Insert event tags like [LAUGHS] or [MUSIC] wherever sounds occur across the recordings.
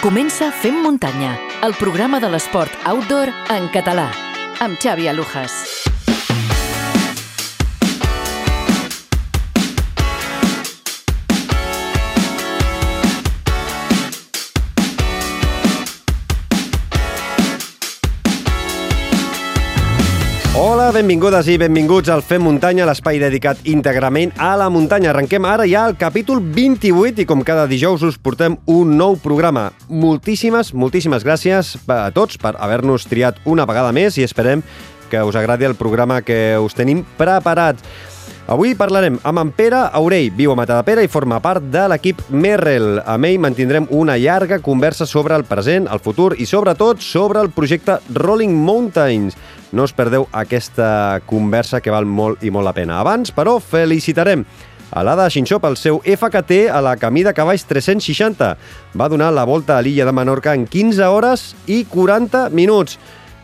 Comença Fem Muntanya, el programa de l'esport outdoor en català, amb Xavi Alujas. Benvingudes i benvinguts al Fem Muntanya, l'espai dedicat íntegrament a la muntanya. Arrenquem ara ja el capítol 28 i com cada dijous us portem un nou programa. Moltíssimes, moltíssimes gràcies a tots per haver-nos triat una vegada més i esperem que us agradi el programa que us tenim preparat. Avui parlarem amb en Pere Aurell, viu a Matadepera i forma part de l'equip Merrell. Amb ell mantindrem una llarga conversa sobre el present, el futur i sobretot sobre el projecte Rolling Mountains. No us perdeu aquesta conversa que val molt i molt la pena. Abans, però, felicitarem a l'Ada Xinxó pel seu FKT a la Camí de Cavalls 360. Va donar la volta a l'illa de Menorca en 15 hores i 40 minuts.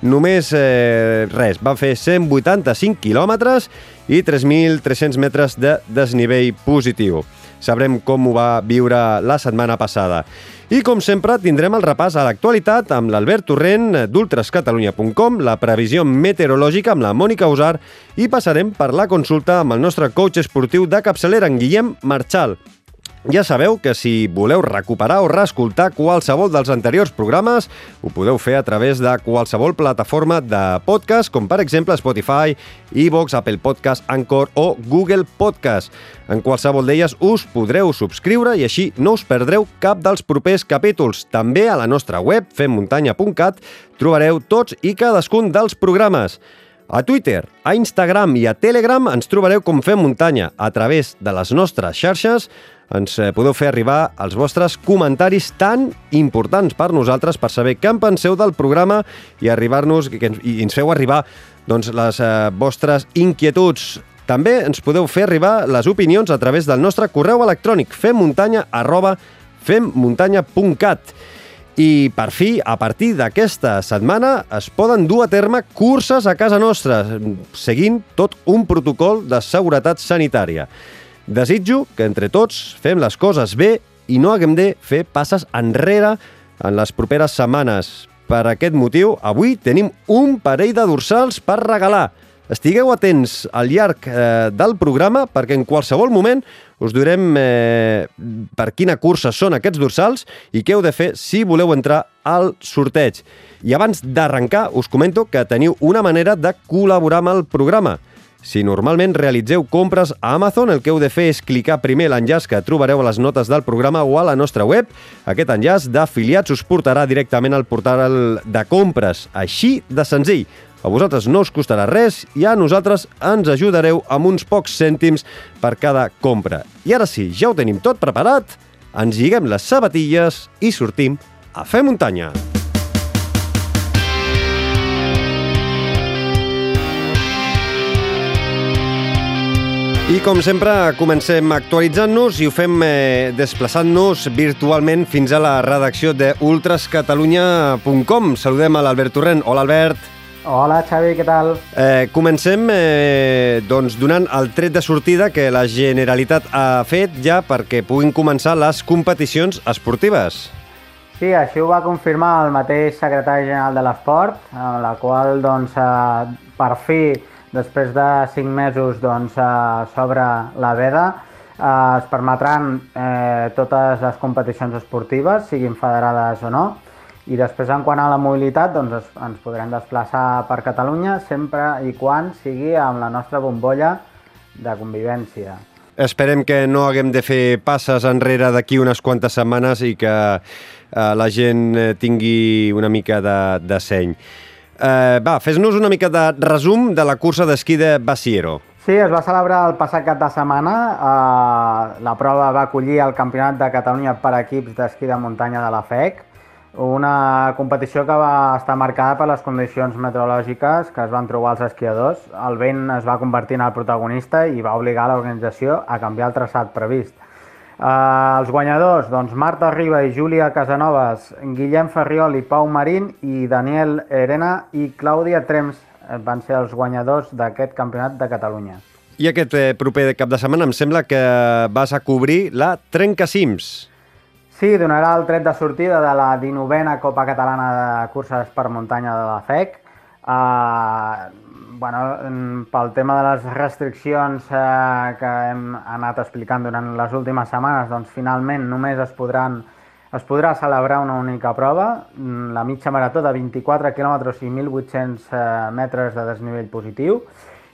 Només eh, res, van fer 185 quilòmetres i 3.300 metres de desnivell positiu. Sabrem com ho va viure la setmana passada. I, com sempre, tindrem el repàs a l'actualitat amb l'Albert Torrent d'ultrascatalunya.com, la previsió meteorològica amb la Mònica Usar i passarem per la consulta amb el nostre coach esportiu de capçalera, en Guillem Marchal. Ja sabeu que si voleu recuperar o reescoltar qualsevol dels anteriors programes, ho podeu fer a través de qualsevol plataforma de podcast, com per exemple Spotify, iVoox, Apple Podcast, Anchor o Google Podcast. En qualsevol d'elles us podreu subscriure i així no us perdreu cap dels propers capítols. També a la nostra web, femmuntanya.cat, trobareu tots i cadascun dels programes. A Twitter, a Instagram i a Telegram ens trobareu com Fem Muntanya a través de les nostres xarxes ens eh, podeu fer arribar els vostres comentaris tan importants per nosaltres per saber què en penseu del programa i arribar-nos i ens feu arribar doncs, les eh, vostres inquietuds. També ens podeu fer arribar les opinions a través del nostre correu electrònic femmuntanya arroba femmuntanya.cat. I, per fi, a partir d'aquesta setmana es poden dur a terme curses a casa nostra, seguint tot un protocol de seguretat sanitària. Desitjo que entre tots fem les coses bé i no haguem de fer passes enrere en les properes setmanes. Per aquest motiu, avui tenim un parell de dorsals per regalar. Estigueu atents al llarg eh, del programa perquè en qualsevol moment us direm eh, per quina cursa són aquests dorsals i què heu de fer si voleu entrar al sorteig. I abans d'arrencar, us comento que teniu una manera de col·laborar amb el programa. Si normalment realitzeu compres a Amazon, el que heu de fer és clicar primer l'enllaç que trobareu a les notes del programa o a la nostra web. Aquest enllaç d'afiliats us portarà directament al portal de compres. Així de senzill. A vosaltres no us costarà res i a nosaltres ens ajudareu amb uns pocs cèntims per cada compra. I ara sí, ja ho tenim tot preparat, ens lliguem les sabatilles i sortim a fer muntanya. I com sempre, comencem actualitzant-nos i ho fem eh, desplaçant-nos virtualment fins a la redacció de ultrascatalunya.com. Saludem a l'Albert Torrent. Hola, Albert. Hola, Xavi, què tal? Eh, comencem eh, doncs, donant el tret de sortida que la Generalitat ha fet ja perquè puguin començar les competicions esportives. Sí, així ho va confirmar el mateix secretari general de l'Esport, en la qual, doncs, eh, per fi, després de cinc mesos doncs, eh, sobre la veda, eh, es permetran eh, totes les competicions esportives, siguin federades o no, i després, en quant a la mobilitat, doncs ens podrem desplaçar per Catalunya sempre i quan sigui amb la nostra bombolla de convivència. Esperem que no haguem de fer passes enrere d'aquí unes quantes setmanes i que eh, la gent eh, tingui una mica de, de seny. Eh, va, fes-nos una mica de resum de la cursa d'esquí de Basiero. Sí, es va celebrar el passat cap de setmana. Eh, la prova va acollir el Campionat de Catalunya per equips d'esquí de muntanya de la FEC, una competició que va estar marcada per les condicions meteorològiques que es van trobar els esquiadors. El vent es va convertir en el protagonista i va obligar l'organització a canviar el traçat previst. Uh, els guanyadors, doncs Marta Riba i Júlia Casanovas, Guillem Ferriol i Pau Marín i Daniel Herena i Clàudia Trems van ser els guanyadors d'aquest campionat de Catalunya. I aquest eh, proper cap de setmana em sembla que vas a cobrir la Trencacims. Sí, donarà el tret de sortida de la 19a Copa Catalana de Curses per Muntanya de la FEC. Uh, bueno, pel tema de les restriccions uh, que hem anat explicant durant les últimes setmanes, doncs finalment només es podran es podrà celebrar una única prova, la mitja marató de 24 km i 1.800 metres de desnivell positiu,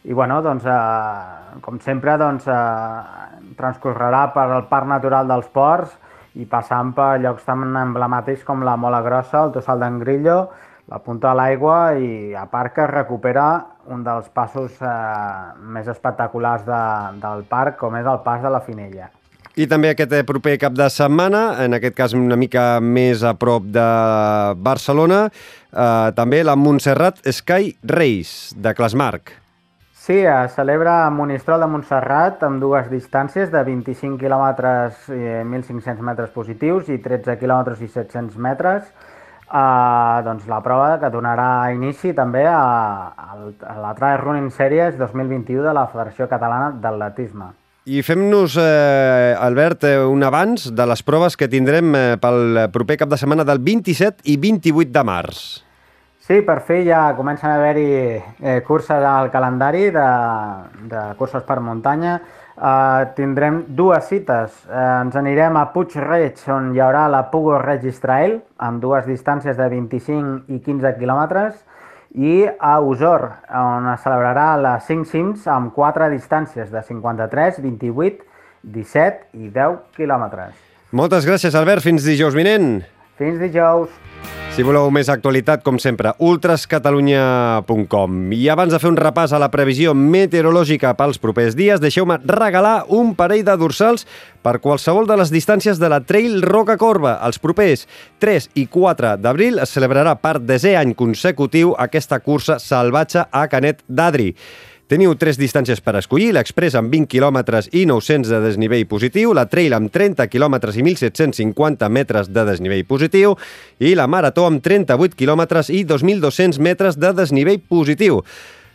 i bueno, doncs, eh, com sempre doncs, eh, transcorrerà per el Parc Natural dels Ports i passant per llocs tan emblemàtics com la Mola Grossa, el Tossal d'en Grillo, la Punta de l'Aigua i a part que recupera un dels passos eh, més espectaculars de, del parc, com és el pas de la Finella. I també aquest eh, proper cap de setmana, en aquest cas una mica més a prop de Barcelona, eh, també la Montserrat Sky Race de Clasmarc. Sí, es celebra a Monistrol de Montserrat amb dues distàncies de 25 quilòmetres i 1.500 metres positius i 13 quilòmetres i 700 metres. Uh, doncs la prova que donarà inici també a, a, a la Trail Running Series 2021 de la Federació Catalana d'Atletisme. I fem-nos, eh, Albert, eh, un abans de les proves que tindrem eh, pel proper cap de setmana del 27 i 28 de març. Sí, per fi ja comencen a haver-hi eh, curses al calendari de, de curses per muntanya. Eh, tindrem dues cites. Eh, ens anirem a Puig-reig, on hi haurà la Pugo Trail, amb dues distàncies de 25 i 15 quilòmetres, i a Usor, on es celebrarà la 5 cims amb quatre distàncies de 53, 28, 17 i 10 quilòmetres. Moltes gràcies, Albert. Fins dijous vinent. Fins dijous. Si voleu més actualitat, com sempre, ultrascatalunya.com. I abans de fer un repàs a la previsió meteorològica pels propers dies, deixeu-me regalar un parell de dorsals per qualsevol de les distàncies de la Trail Roca Corba. Els propers 3 i 4 d'abril es celebrarà per desè any consecutiu aquesta cursa salvatge a Canet d'Adri. Teniu tres distàncies per escollir, l'Express amb 20 km i 900 de desnivell positiu, la Trail amb 30 km i 1.750 metres de desnivell positiu i la Marató amb 38 km i 2.200 metres de desnivell positiu.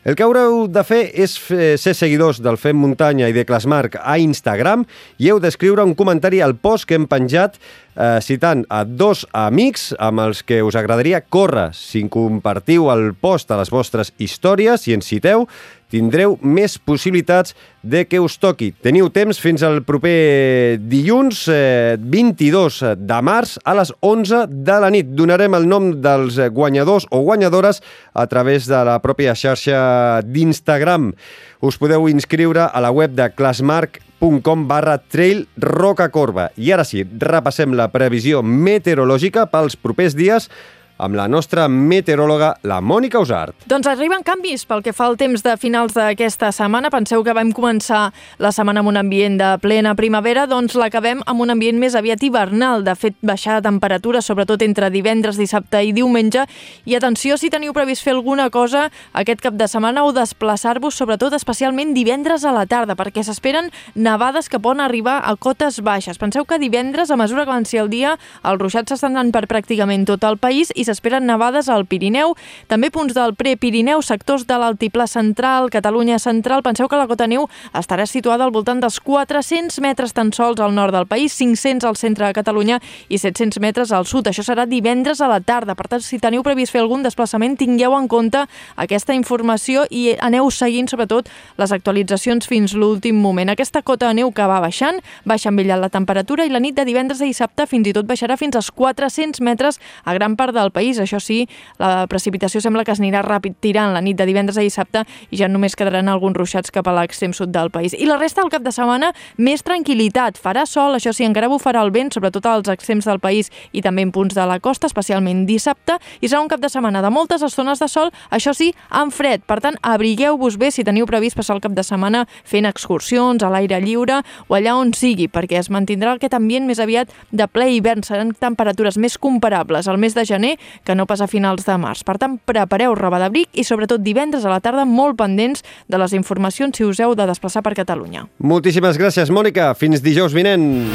El que haureu de fer és ser seguidors del Fem Muntanya i de Clasmarc a Instagram i heu d'escriure un comentari al post que hem penjat eh, citant a dos amics amb els que us agradaria córrer. Si compartiu el post a les vostres històries, si ens citeu, tindreu més possibilitats de que us toqui. Teniu temps fins al proper dilluns, eh, 22 de març, a les 11 de la nit. Donarem el nom dels guanyadors o guanyadores a través de la pròpia xarxa d'Instagram. Us podeu inscriure a la web de classmark.com barra trail rocacorba. I ara sí, repassem la previsió meteorològica pels propers dies amb la nostra meteoròloga, la Mònica Usart. Doncs arriben canvis pel que fa al temps de finals d'aquesta setmana. Penseu que vam començar la setmana amb un ambient de plena primavera, doncs l'acabem amb un ambient més aviat hivernal. De fet, baixar de temperatura, sobretot entre divendres, dissabte i diumenge. I atenció si teniu previst fer alguna cosa aquest cap de setmana o desplaçar-vos, sobretot especialment divendres a la tarda, perquè s'esperen nevades que poden arribar a cotes baixes. Penseu que divendres, a mesura que avanci el dia, els ruixats s'estan dant per pràcticament tot el país i s'esperen nevades al Pirineu, també punts del Prepirineu, sectors de l'Altiplà Central, Catalunya Central. Penseu que la cota neu estarà situada al voltant dels 400 metres tan sols al nord del país, 500 al centre de Catalunya i 700 metres al sud. Això serà divendres a la tarda. Per tant, si teniu previst fer algun desplaçament, tingueu en compte aquesta informació i aneu seguint, sobretot, les actualitzacions fins l'últim moment. Aquesta cota de neu que va baixant, baixa ella la temperatura i la nit de divendres a dissabte fins i tot baixarà fins als 400 metres a gran part del país. Això sí, la precipitació sembla que es anirà ràpid tirant la nit de divendres a dissabte i ja només quedaran alguns ruixats cap a l'extrem sud del país. I la resta del cap de setmana, més tranquil·litat. Farà sol, això sí, encara bufarà el vent, sobretot als extrems del país i també en punts de la costa, especialment dissabte, i serà un cap de setmana de moltes estones de sol, això sí, amb fred. Per tant, abrigueu-vos bé si teniu previst passar el cap de setmana fent excursions a l'aire lliure o allà on sigui, perquè es mantindrà aquest ambient més aviat de ple hivern. Seran temperatures més comparables al mes de gener que no pas a finals de març. Per tant, prepareu roba d'abric i sobretot divendres a la tarda molt pendents de les informacions si us heu de desplaçar per Catalunya. Moltíssimes gràcies, Mònica. Fins dijous vinent.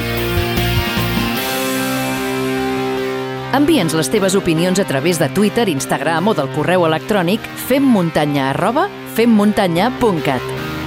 Envia'ns les teves opinions a través de Twitter, Instagram o del correu electrònic femmuntanya arroba femmuntanya.cat.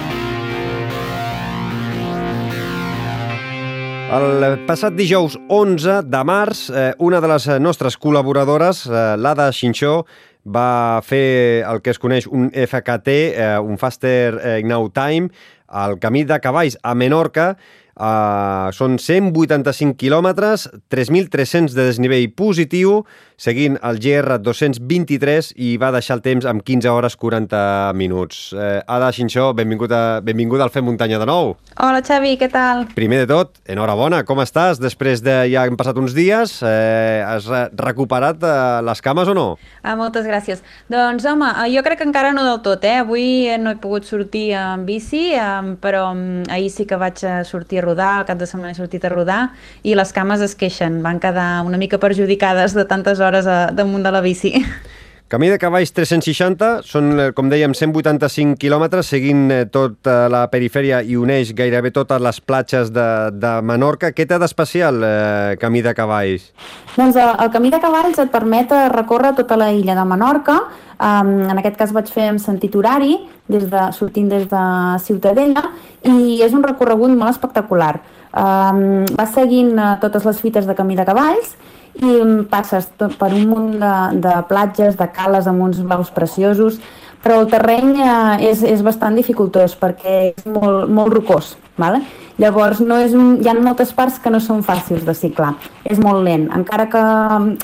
El passat dijous 11 de març, eh, una de les nostres col·laboradores, eh, l'Ada Xinxó, va fer el que es coneix un FKT, eh, un Faster eh, Now Time, al camí de cavalls a Menorca, Uh, són 185 quilòmetres, 3.300 de desnivell positiu, seguint el GR 223 i va deixar el temps amb 15 hores 40 minuts. Uh, Ada Xinxó, benvinguda, benvinguda al Fem Muntanya de nou. Hola Xavi, què tal? Primer de tot, enhorabona, com estàs? Després de ja han passat uns dies, eh, has recuperat eh, les cames o no? Ah, moltes gràcies. Doncs home, jo crec que encara no del tot, eh? Avui no he pogut sortir en bici, eh, però ahir sí que vaig sortir rodar, el cap de setmana he sortit a rodar i les cames es queixen, van quedar una mica perjudicades de tantes hores a, damunt de la bici. [LAUGHS] Camí de cavalls 360, són, eh, com dèiem, 185 quilòmetres, seguint eh, tota la perifèria i uneix gairebé totes les platges de, de Menorca. Què té d'especial, eh, Camí de cavalls? Doncs el, el Camí de cavalls et permet recórrer tota la illa de Menorca. Um, en aquest cas vaig fer en sentit horari, des de, sortint des de Ciutadella, i és un recorregut molt espectacular. Um, va seguint uh, totes les fites de Camí de cavalls i passes tot per un munt de, de platges, de cales amb uns blaus preciosos, però el terreny eh, és, és bastant dificultós perquè és molt, molt rocós. Vale? Llavors, no és un, hi ha moltes parts que no són fàcils de ciclar, és molt lent. Encara que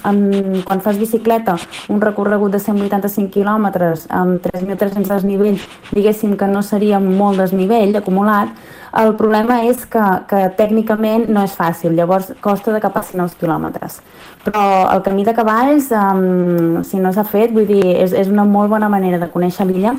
en, quan fas bicicleta un recorregut de 185 quilòmetres amb 3.300 desnivells, diguéssim que no seria molt desnivell acumulat, el problema és que, que tècnicament no és fàcil, llavors costa de cap a 9 quilòmetres. Però el camí de cavalls, um, si no s'ha fet, vull dir, és, és una molt bona manera de conèixer l'illa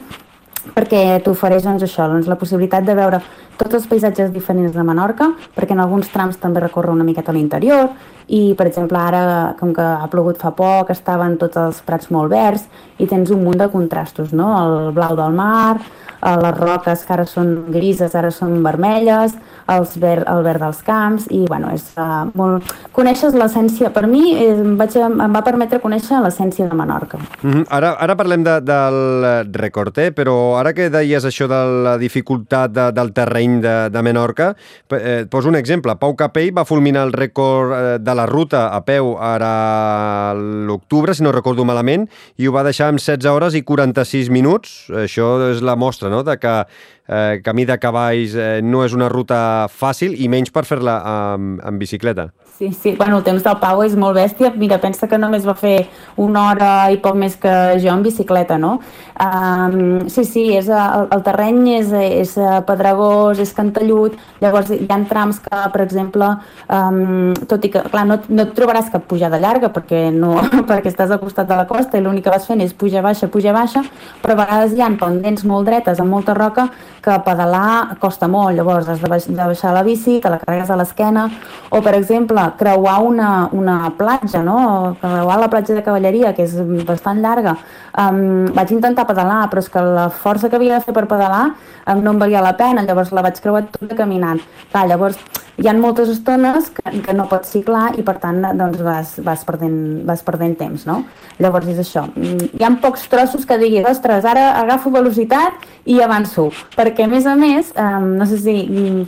perquè t'ofereix doncs, això, doncs, la possibilitat de veure tots els paisatges diferents de Menorca, perquè en alguns trams també recorre una miqueta a l'interior, i per exemple ara, com que ha plogut fa poc, estaven tots els prats molt verds i tens un munt de contrastos, no? el blau del mar, eh, les roques que ara són grises, ara són vermelles, els ver, el verd dels camps i bueno, és uh, molt... coneixes l'essència, per mi eh, em, vaig, em va permetre conèixer l'essència de Menorca. Mm -hmm. ara, ara parlem de, del record, eh? però ara que deies això de la dificultat de, del terreny de, de Menorca, eh, poso un exemple. Pau Capell va fulminar el rècord eh, de la ruta a peu ara l'octubre, si no recordo malament, i ho va deixar amb 16 hores i 46 minuts. Això és la mostra no? de que eh, camí de cavalls eh, no és una ruta fàcil i menys per fer-la amb, amb bicicleta. Sí, sí, bueno, el temps del Pau és molt bèstia. Mira, pensa que només va fer una hora i poc més que jo en bicicleta, no? Um, sí, sí, és, el, el terreny és, és pedregós, és cantellut, llavors hi ha trams que, per exemple, um, tot i que, clar, no, no et trobaràs cap pujada llarga perquè, no, [LAUGHS] perquè estàs al costat de la costa i l'únic que vas fent és puja baixa, puja baixa, però a vegades hi ha pendents molt dretes amb molta roca que pedalar costa molt, llavors has de, baixar la bici, te la carregues a l'esquena, o per exemple, creuar una, una platja, no? creuar la platja de cavalleria, que és bastant llarga. Um, vaig intentar pedalar, però és que la força que havia de fer per pedalar um, no em valia la pena, llavors la vaig creuar tota caminant. Clar, llavors hi ha moltes estones que, que no pots ciclar i per tant doncs vas, vas, perdent, vas perdent temps, no? Llavors és això. Mm, hi ha pocs trossos que diguis, ostres, ara agafo velocitat i avanço, perquè a més a més, um, no sé si,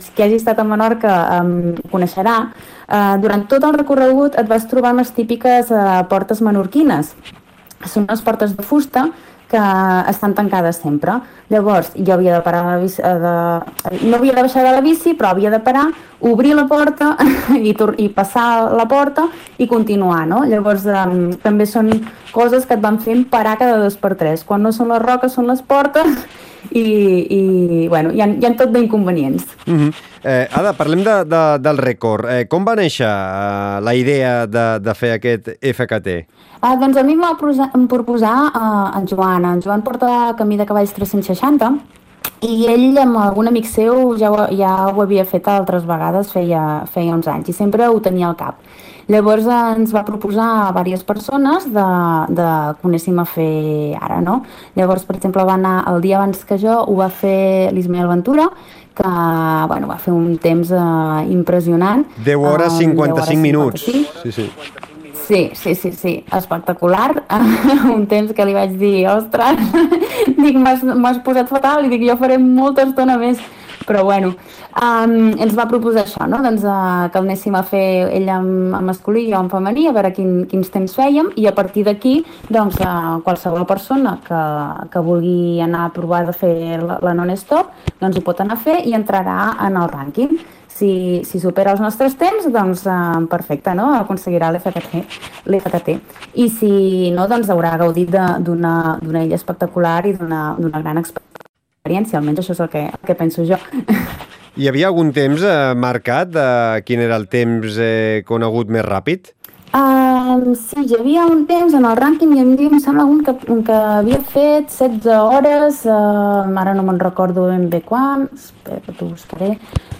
si qui hagi estat a Menorca um, coneixerà, uh, durant tot el recorregut et vas trobar les típiques uh, portes menorquines. Són unes portes de fusta que estan tancades sempre. Llavors, jo havia de parar la bici, eh, de... no havia de baixar de la bici, però havia de parar, obrir la porta [LAUGHS] i, i passar la porta i continuar, no? Llavors, um, també són coses que et van fent parar cada dos per tres. Quan no són les roques, són les portes i, i bueno, hi ha, hi ha tot d'inconvenients. Mm -hmm. eh, Ada, parlem de, de, del rècord. Eh, com va néixer eh, la idea de, de fer aquest FKT? Uh, doncs a mi em va proposar uh, en Joan. En Joan porta Camí de Cavalls 360 i ell amb algun amic seu ja ho, ja ho havia fet altres vegades, feia, feia uns anys, i sempre ho tenia al cap. Llavors ens va proposar a diverses persones de, de que anéssim a fer ara, no? Llavors, per exemple, va anar el dia abans que jo, ho va fer l'Ismael Ventura, que bueno, va fer un temps uh, impressionant. 10 hores 55 10 hores minuts. 55. Sí, sí. Sí, sí, sí, sí, espectacular. [LAUGHS] un temps que li vaig dir, ostres, [LAUGHS] dic, m'has posat fatal, i dic, jo faré molta estona més però bueno, um, ens va proposar això, no? doncs, uh, que el anéssim a fer ell amb, amb masculí i jo amb femení, a veure quin, quins temps fèiem, i a partir d'aquí, doncs, uh, qualsevol persona que, que vulgui anar a provar de fer la, la non-stop, doncs ho pot anar a fer i entrarà en el rànquing si, si supera els nostres temps, doncs eh, perfecte, no? aconseguirà l'FTT. I si no, doncs haurà gaudit d'una illa espectacular i d'una gran experiència, almenys això és el que, el que penso jo. [LAUGHS] Hi havia algun temps eh, marcat de quin era el temps eh, conegut més ràpid? Uh, sí, hi havia un temps en el rànquing, hi havia, em sembla, un que, un que havia fet 16 hores, uh, ara no me'n recordo ben bé quan, espera t'ho buscaré,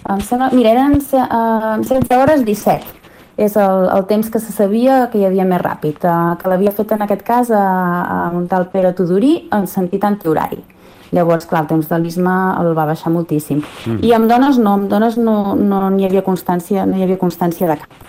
em sembla, mira, eren uh, 16 hores 17, és el, el temps que se sabia que hi havia més ràpid, uh, que l'havia fet en aquest cas a, a un tal Pere Tudorí en sentit antihorari. Llavors, clar, el temps de l'ISMA el va baixar moltíssim. Mm. I amb dones no, amb dones no, no n'hi havia constància, no hi havia constància de cap.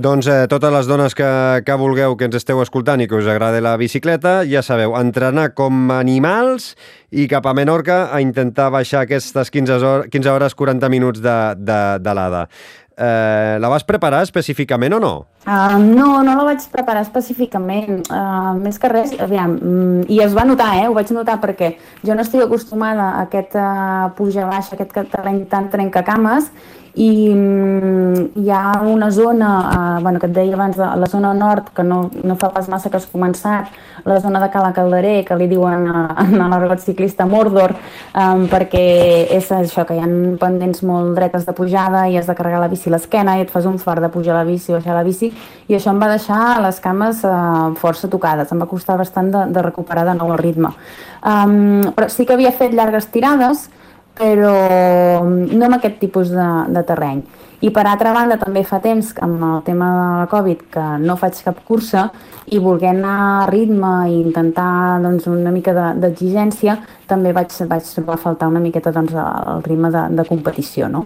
Doncs eh, totes les dones que, que vulgueu que ens esteu escoltant i que us agrade la bicicleta, ja sabeu, entrenar com animals i cap a Menorca a intentar baixar aquestes 15 hores, 15 hores 40 minuts de, de, de l'ADA. Eh, la vas preparar específicament o no? Uh, no, no la vaig preparar específicament. Uh, més que res, aviam, mm, i es va notar, eh? ho vaig notar perquè jo no estic acostumada a aquest uh, puja-baixa, aquest terreny tan trencacames, i mm, hi ha una zona, eh, bueno, que et deia abans, la zona nord, que no, no fa pas massa que has començat, la zona de Cala Calderer, que li diuen en l'argot ciclista Mordor, eh, perquè és això, que hi ha pendents molt dretes de pujada i has de carregar la bici a l'esquena i et fas un fart de pujar la bici, baixar la bici, i això em va deixar les cames eh, força tocades, em va costar bastant de, de recuperar de nou el ritme. Um, però sí que havia fet llargues tirades, però no amb aquest tipus de, de terreny. I per altra banda també fa temps, amb el tema de la Covid, que no faig cap cursa i voler anar a ritme i intentar doncs, una mica d'exigència, de, també vaig, vaig trobar a faltar una miqueta doncs, el ritme de, de competició. No?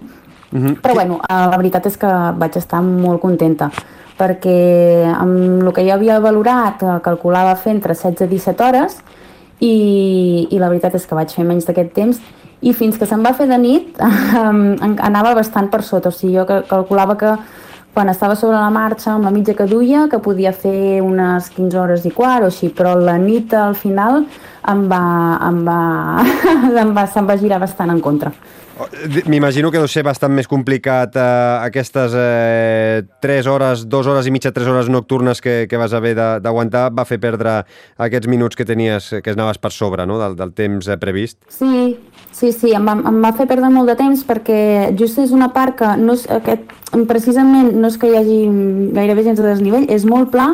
Uh mhm. -huh. Però bueno, eh, la veritat és que vaig estar molt contenta perquè amb el que jo havia valorat eh, calculava fer entre 16 i 17 hores i, i la veritat és que vaig fer menys d'aquest temps i fins que se'n va fer de nit [LAUGHS] anava bastant per sota, o sigui, jo calculava que quan estava sobre la marxa amb la mitja que duia, que podia fer unes 15 hores i quart o així, però la nit al final em va, em va, [LAUGHS] em va, se'm va girar bastant en contra. M'imagino que deu ser bastant més complicat eh, aquestes eh, 3 hores, 2 hores i mitja, 3 hores nocturnes que, que vas haver d'aguantar, va fer perdre aquests minuts que tenies, que anaves per sobre no? del, del temps eh, previst. Sí, sí, sí, em va, em va fer perdre molt de temps perquè just és una part que no és, aquest, precisament no és que hi hagi gairebé gens de desnivell, és molt pla,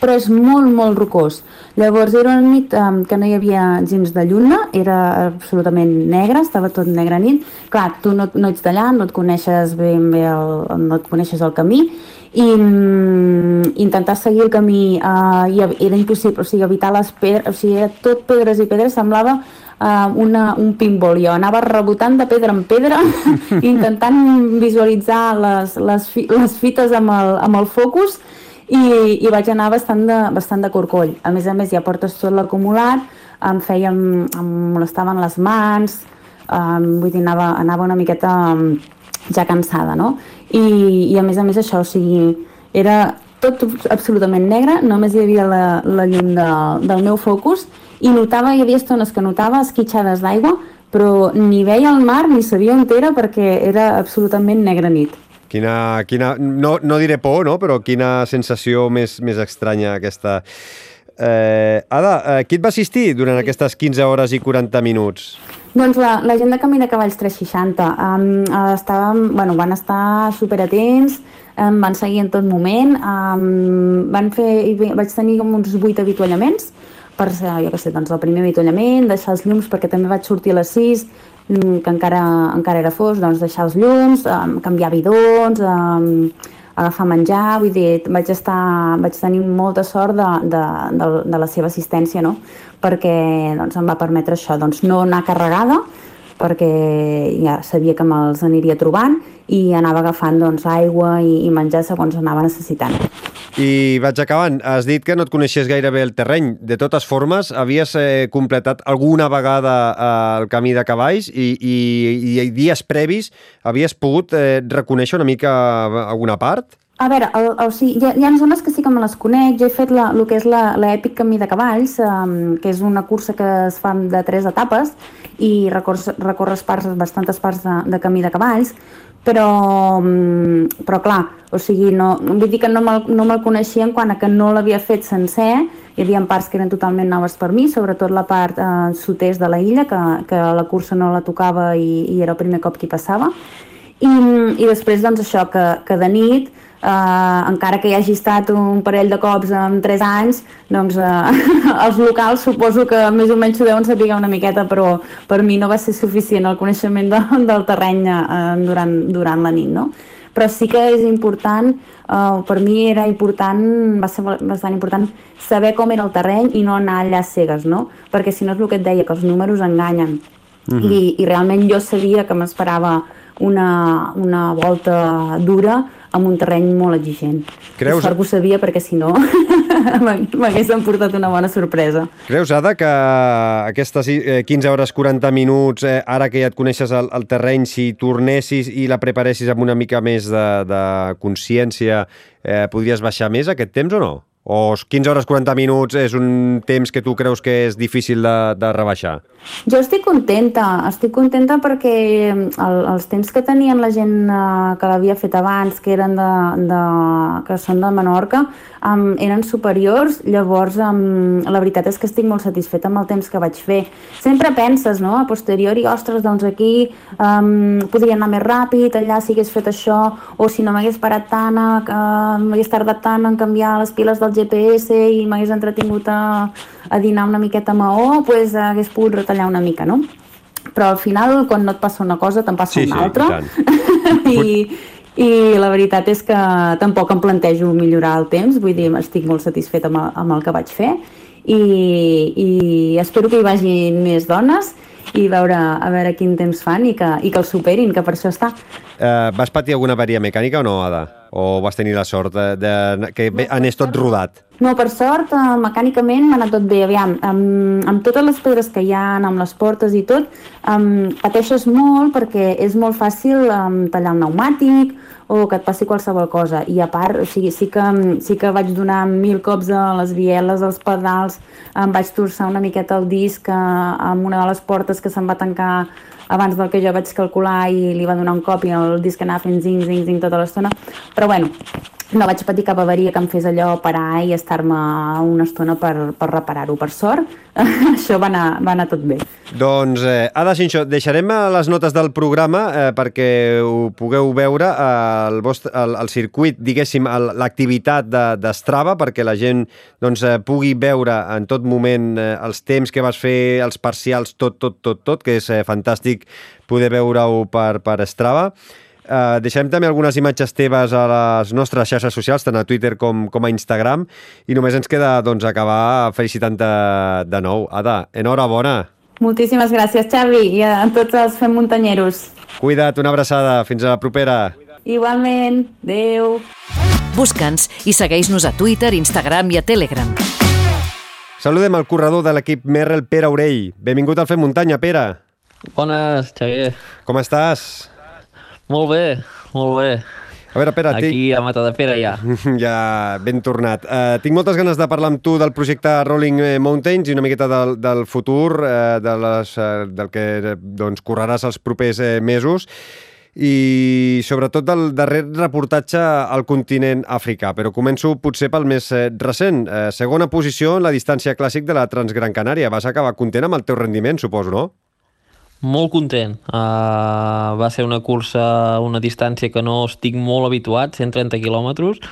però és molt, molt rocós. Llavors era una nit um, que no hi havia gens de lluna, era absolutament negra, estava tot negre nit. Clar, tu no, no ets d'allà, no et coneixes ben bé el, no et coneixes el camí, i um, intentar seguir el camí uh, i era impossible, o sigui, evitar les pedres, o sigui, era tot pedres i pedres, semblava uh, una, un pinball. Jo anava rebotant de pedra en pedra, [LAUGHS] intentant visualitzar les, les, fi, les fites amb el, amb el focus i, i vaig anar bastant de, bastant de corcoll. A més a més, ja portes tot l'acumulat, em feien, em molestaven les mans, um, vull dir, anava, anava una miqueta ja cansada, no? I, I a més a més això, o sigui, era tot absolutament negre, només hi havia la, la llum de, del meu focus i notava, hi havia estones que notava esquitxades d'aigua, però ni veia el mar ni sabia on era perquè era absolutament negra nit. Quina, quina no, no diré por, no? però quina sensació més, més estranya aquesta. Eh, Ada, eh, qui et va assistir durant aquestes 15 hores i 40 minuts? Doncs la, la gent de Camí de Cavalls 360 um, estàvem, bueno, van estar superatents, em van seguir en tot moment, um, van fer, vaig tenir com uns 8 avituallaments, per ser, jo què sé, doncs el primer avituallament, deixar els llums perquè també vaig sortir a les 6, Mm, que encara, encara era fos, doncs deixar els llums, um, canviar bidons, agafar menjar, vull dir, vaig, estar, vaig tenir molta sort de, de, de, de la seva assistència, no? perquè doncs, em va permetre això, doncs, no anar carregada, perquè ja sabia que me'ls aniria trobant i anava agafant doncs, aigua i, i menjar segons anava necessitant. I vaig acabant. Has dit que no et coneixies gaire bé el terreny. De totes formes, havies eh, completat alguna vegada eh, el camí de cavalls i, i, i dies previs havies pogut eh, reconèixer una mica alguna part? A veure, el, el, o sigui, hi, ha, hi ha zones que sí que me les conec. Jo he fet la, el que és l'èpic camí de cavalls, um, que és una cursa que es fa de tres etapes i recorres, recorres parts, bastantes parts de, de camí de cavalls, però, mm, però clar, o sigui, no, vull dir que no me'l no me coneixia en quant a que no l'havia fet sencer, hi havia parts que eren totalment noves per mi, sobretot la part eh, sud-est de la illa, que, que la cursa no la tocava i, i era el primer cop que hi passava, i, i després doncs això, que, que de nit eh, encara que hi hagi estat un parell de cops en 3 anys, doncs eh, [LAUGHS] els locals suposo que més o menys ho deuen saber una miqueta, però per mi no va ser suficient el coneixement de, [LAUGHS] del terreny eh, durant, durant la nit, no? Però sí que és important, eh, per mi era important, va ser bastant important saber com era el terreny i no anar allà cegues, no? Perquè si no és el que et deia, que els números enganyen. Uh -huh. I, I realment jo sabia que m'esperava una, una volta dura amb un terreny molt exigent. Creus... Sort que ho sabia perquè si no [LAUGHS] m'hagués emportat una bona sorpresa. Creus, Ada, que aquestes 15 eh, hores 40 minuts, eh, ara que ja et coneixes el, el terreny, si tornessis i la preparessis amb una mica més de, de consciència, eh, podries baixar més aquest temps o no? O 15 hores 40 minuts és un temps que tu creus que és difícil de, de rebaixar? Jo estic contenta, estic contenta perquè el, els temps que tenien la gent eh, que l'havia fet abans, que eren de, de, que són de Menorca, um, eren superiors, llavors um, la veritat és que estic molt satisfeta amb el temps que vaig fer. Sempre penses, no?, a posteriori, ostres, doncs aquí um, podria anar més ràpid, allà si hagués fet això, o si no m'hagués parat tant, uh, m'hagués tardat tant en canviar les piles del GPS i m'hagués entretingut a, a dinar una miqueta a Maó, pues, hagués pogut retallar una mica, no? Però al final, quan no et passa una cosa, te'n passa sí, una sí, altra. [LAUGHS] I, I la veritat és que tampoc em plantejo millorar el temps, vull dir, estic molt satisfeta amb el, amb el que vaig fer i, i espero que hi vagin més dones i veure a veure quin temps fan i que, i que el superin, que per això està. Uh, vas patir alguna avaria mecànica o no, Ada? O vas tenir la sort de, de que bé, anés tot rodat? No, per sort, uh, mecànicament m'ha anat tot bé. Aviam, amb, amb totes les pedres que hi ha, amb les portes i tot, um, pateixes molt perquè és molt fàcil um, tallar un pneumàtic o que et passi qualsevol cosa. I a part, o sigui, sí, que, sí que vaig donar mil cops a les bieles, als pedals, em vaig torçar una miqueta el disc eh, amb una de les portes que se'n va tancar abans del que jo vaig calcular i li va donar un cop i el disc anava fent zing, zing, zing tota l'estona. Però bueno, no vaig patir cap avaria que em fes allò parar i estar-me una estona per, per reparar-ho. Per sort, [LAUGHS] això va anar, va anar tot bé. Doncs, eh, Ada Xinxó, deixarem les notes del programa eh, perquè ho pugueu veure eh, el, vostre, el, el circuit, diguéssim, l'activitat d'Estrava, de, perquè la gent doncs, eh, pugui veure en tot moment eh, els temps que vas fer, els parcials, tot, tot, tot, tot, que és eh, fantàstic poder veure-ho per, per Strava. Uh, deixem també algunes imatges teves a les nostres xarxes socials, tant a Twitter com, com a Instagram, i només ens queda doncs, acabar felicitant-te de nou. Ada, enhorabona! Moltíssimes gràcies, Xavi, i a tots els fem muntanyeros. Cuida't, una abraçada. Fins a la propera. Igualment. Adéu. Busca'ns i segueix-nos a Twitter, Instagram i a Telegram. Saludem el corredor de l'equip Merrell, Pere Aurell. Benvingut al Fem Muntanya, Pere. Bones, Xavier. Com estàs? Molt bé, molt bé. A veure, Pere, Aquí tinc... a Mata de Pere ja. [LAUGHS] ja, ben tornat. Uh, tinc moltes ganes de parlar amb tu del projecte Rolling Mountains i una miqueta del, del futur, uh, de les, uh, del que doncs, correràs els propers uh, mesos i sobretot del darrer reportatge al continent africà. Però començo potser pel més recent. Eh, segona posició en la distància clàssic de la Transgran Canària. Vas acabar content amb el teu rendiment, suposo, no? Molt content. Uh, va ser una cursa, una distància que no estic molt habituat, 130 quilòmetres,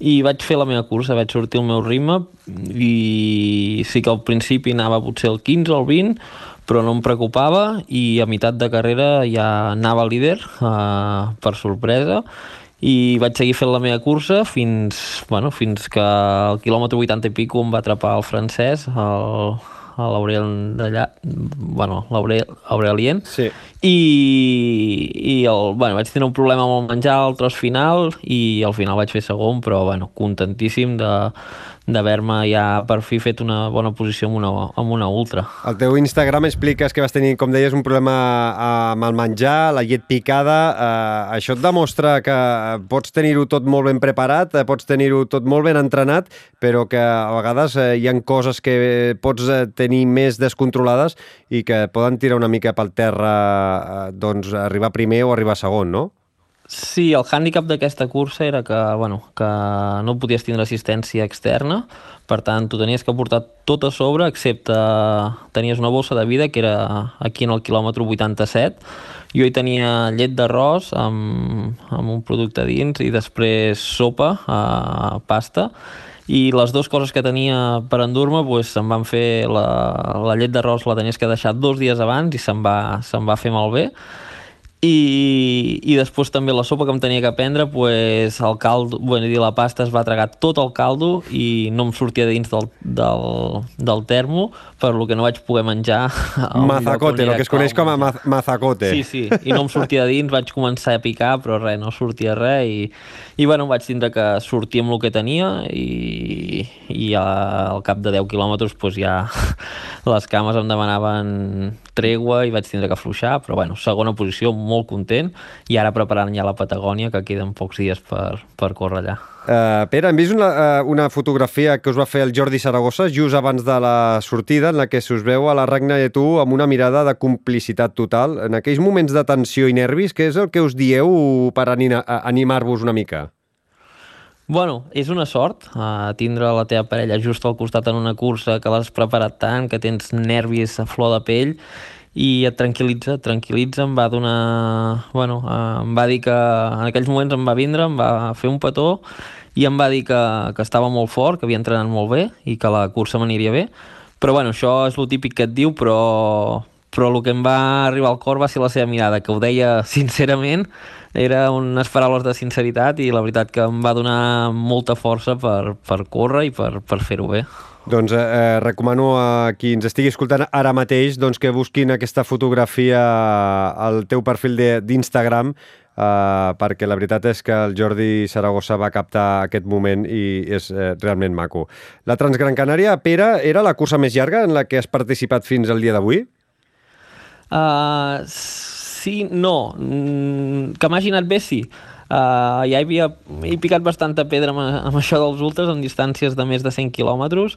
i vaig fer la meva cursa, vaig sortir el meu ritme i sí que al principi anava potser el 15 o el 20, però no em preocupava i a meitat de carrera ja anava líder, uh, per sorpresa, i vaig seguir fent la meva cursa fins, bueno, fins que al quilòmetre 80 i pico em va atrapar el francès, el, l'Aurel d'allà, bueno, l'Aurelien, Sí. i, i el, bueno, vaig tenir un problema amb el menjar al tros final i al final vaig fer segon, però bueno, contentíssim de d'haver-me ja per fi fet una bona posició amb una, amb una ultra. Al teu Instagram expliques que vas tenir, com deies, un problema amb el menjar, la llet picada. Eh, això et demostra que pots tenir-ho tot molt ben preparat, eh, pots tenir-ho tot molt ben entrenat, però que a vegades eh, hi han coses que pots eh, tenir més descontrolades i que poden tirar una mica pel terra, eh, doncs arribar primer o arribar segon, no? Sí, el hàndicap d'aquesta cursa era que, bueno, que no podies tindre assistència externa, per tant, tu tenies que portar tot a sobre, excepte tenies una bossa de vida, que era aquí en el quilòmetre 87, jo hi tenia llet d'arròs amb, amb un producte dins i després sopa, eh, pasta, i les dues coses que tenia per endur-me pues, se'm van fer la, la llet d'arròs la tenies que deixar dos dies abans i se'm va, se'm va fer malbé i, i després també la sopa que em tenia que prendre pues, el caldo, bueno, dir, la pasta es va tragar tot el caldo i no em sortia dins del, del, del termo per lo que no vaig poder menjar [LAUGHS] Mazacote, el que es coneix com a mazacote. Sí, sí, i no em sortia dins, vaig començar a picar, però res, no sortia res, i, i bueno, vaig tindre que sortir amb el que tenia, i, i al cap de 10 quilòmetres pues, ja [LAUGHS] les cames em demanaven tregua i vaig tindre que afluixar, però bueno, segona posició, molt content, i ara preparant ja la Patagònia, que queden pocs dies per, per córrer allà. Uh, Pere, hem vist una, uh, una fotografia que us va fer el Jordi Saragossa just abans de la sortida, en la que se us veu a la Ragna i tu amb una mirada de complicitat total. En aquells moments de tensió i nervis, què és el que us dieu per animar-vos una mica? Bueno, és una sort uh, tindre la teva parella just al costat en una cursa que l'has preparat tant, que tens nervis a flor de pell i et tranquil·litza, et tranquil·litza, em va donar... Bueno, uh, em va dir que en aquells moments em va vindre, em va fer un petó i em va dir que, que estava molt fort, que havia entrenat molt bé i que la cursa m'aniria bé. Però bueno, això és el típic que et diu, però, però el que em va arribar al cor va ser la seva mirada, que ho deia [LAUGHS] sincerament, era unes paraules de sinceritat i la veritat que em va donar molta força per, per córrer i per, per fer-ho bé. Doncs eh, eh, recomano a qui ens estigui escoltant ara mateix doncs, que busquin aquesta fotografia al teu perfil d'Instagram eh, perquè la veritat és que el Jordi Saragossa va captar aquest moment i és eh, realment maco. La Transgran Canària, Pere, era la cursa més llarga en la que has participat fins al dia d'avui? Uh, sí, no. Mm, que m'hagi anat bé, sí. Uh, ja havia, he picat bastanta pedra amb, amb això dels ultras, amb distàncies de més de 100 quilòmetres,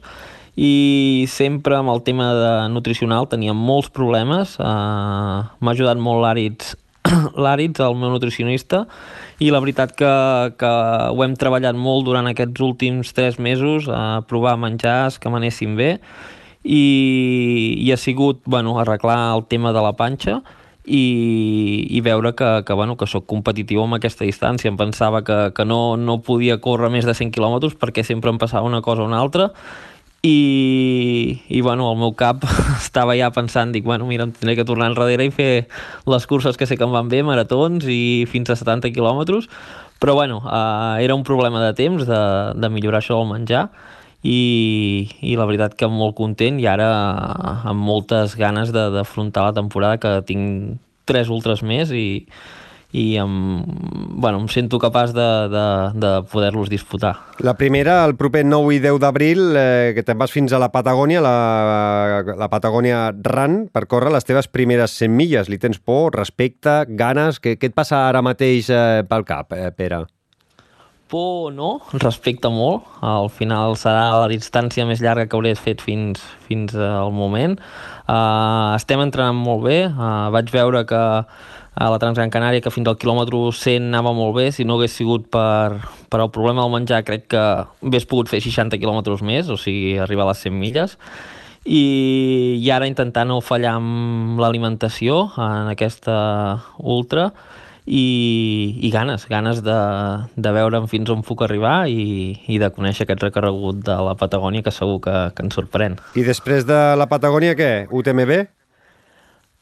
i sempre amb el tema de nutricional tenia molts problemes. Uh, M'ha ajudat molt l'Àrids, [COUGHS] l'Àrids, el meu nutricionista, i la veritat que, que ho hem treballat molt durant aquests últims tres mesos, a provar menjars que m'anessin bé, i, i ha sigut bueno, arreglar el tema de la panxa i, i veure que, que, bueno, que sóc competitiu amb aquesta distància. Em pensava que, que no, no podia córrer més de 100 quilòmetres perquè sempre em passava una cosa o una altra. I, i bueno, el meu cap [LAUGHS] estava ja pensant, dic, bueno, mira, em tindré que tornar enrere i fer les curses que sé que em van bé, maratons i fins a 70 quilòmetres, però bueno, uh, era un problema de temps de, de millorar això del menjar i, i la veritat que molt content i ara amb moltes ganes d'afrontar la temporada que tinc tres ultres més i, i em, bueno, em sento capaç de, de, de poder-los disputar. La primera, el proper 9 i 10 d'abril, eh, que te'n vas fins a la Patagònia, la, la Patagònia Run, per córrer les teves primeres 100 milles. Li tens por, respecte, ganes? Què, què et passa ara mateix eh, pel cap, eh, Pere? Por no, respecte molt. Al final serà la distància més llarga que hauré fet fins, fins al moment. Uh, estem entrenant molt bé. Uh, vaig veure que a la Transgran Canària que fins al quilòmetre 100 anava molt bé, si no hagués sigut per, per el problema del menjar crec que hagués pogut fer 60 quilòmetres més, o sigui, arribar a les 100 milles i, i ara intentar no fallar amb l'alimentació en aquesta ultra i, i ganes, ganes de, de veure'm fins on puc arribar i, i de conèixer aquest recorregut de la Patagònia que segur que, que ens sorprèn. I després de la Patagònia, què? UTMB?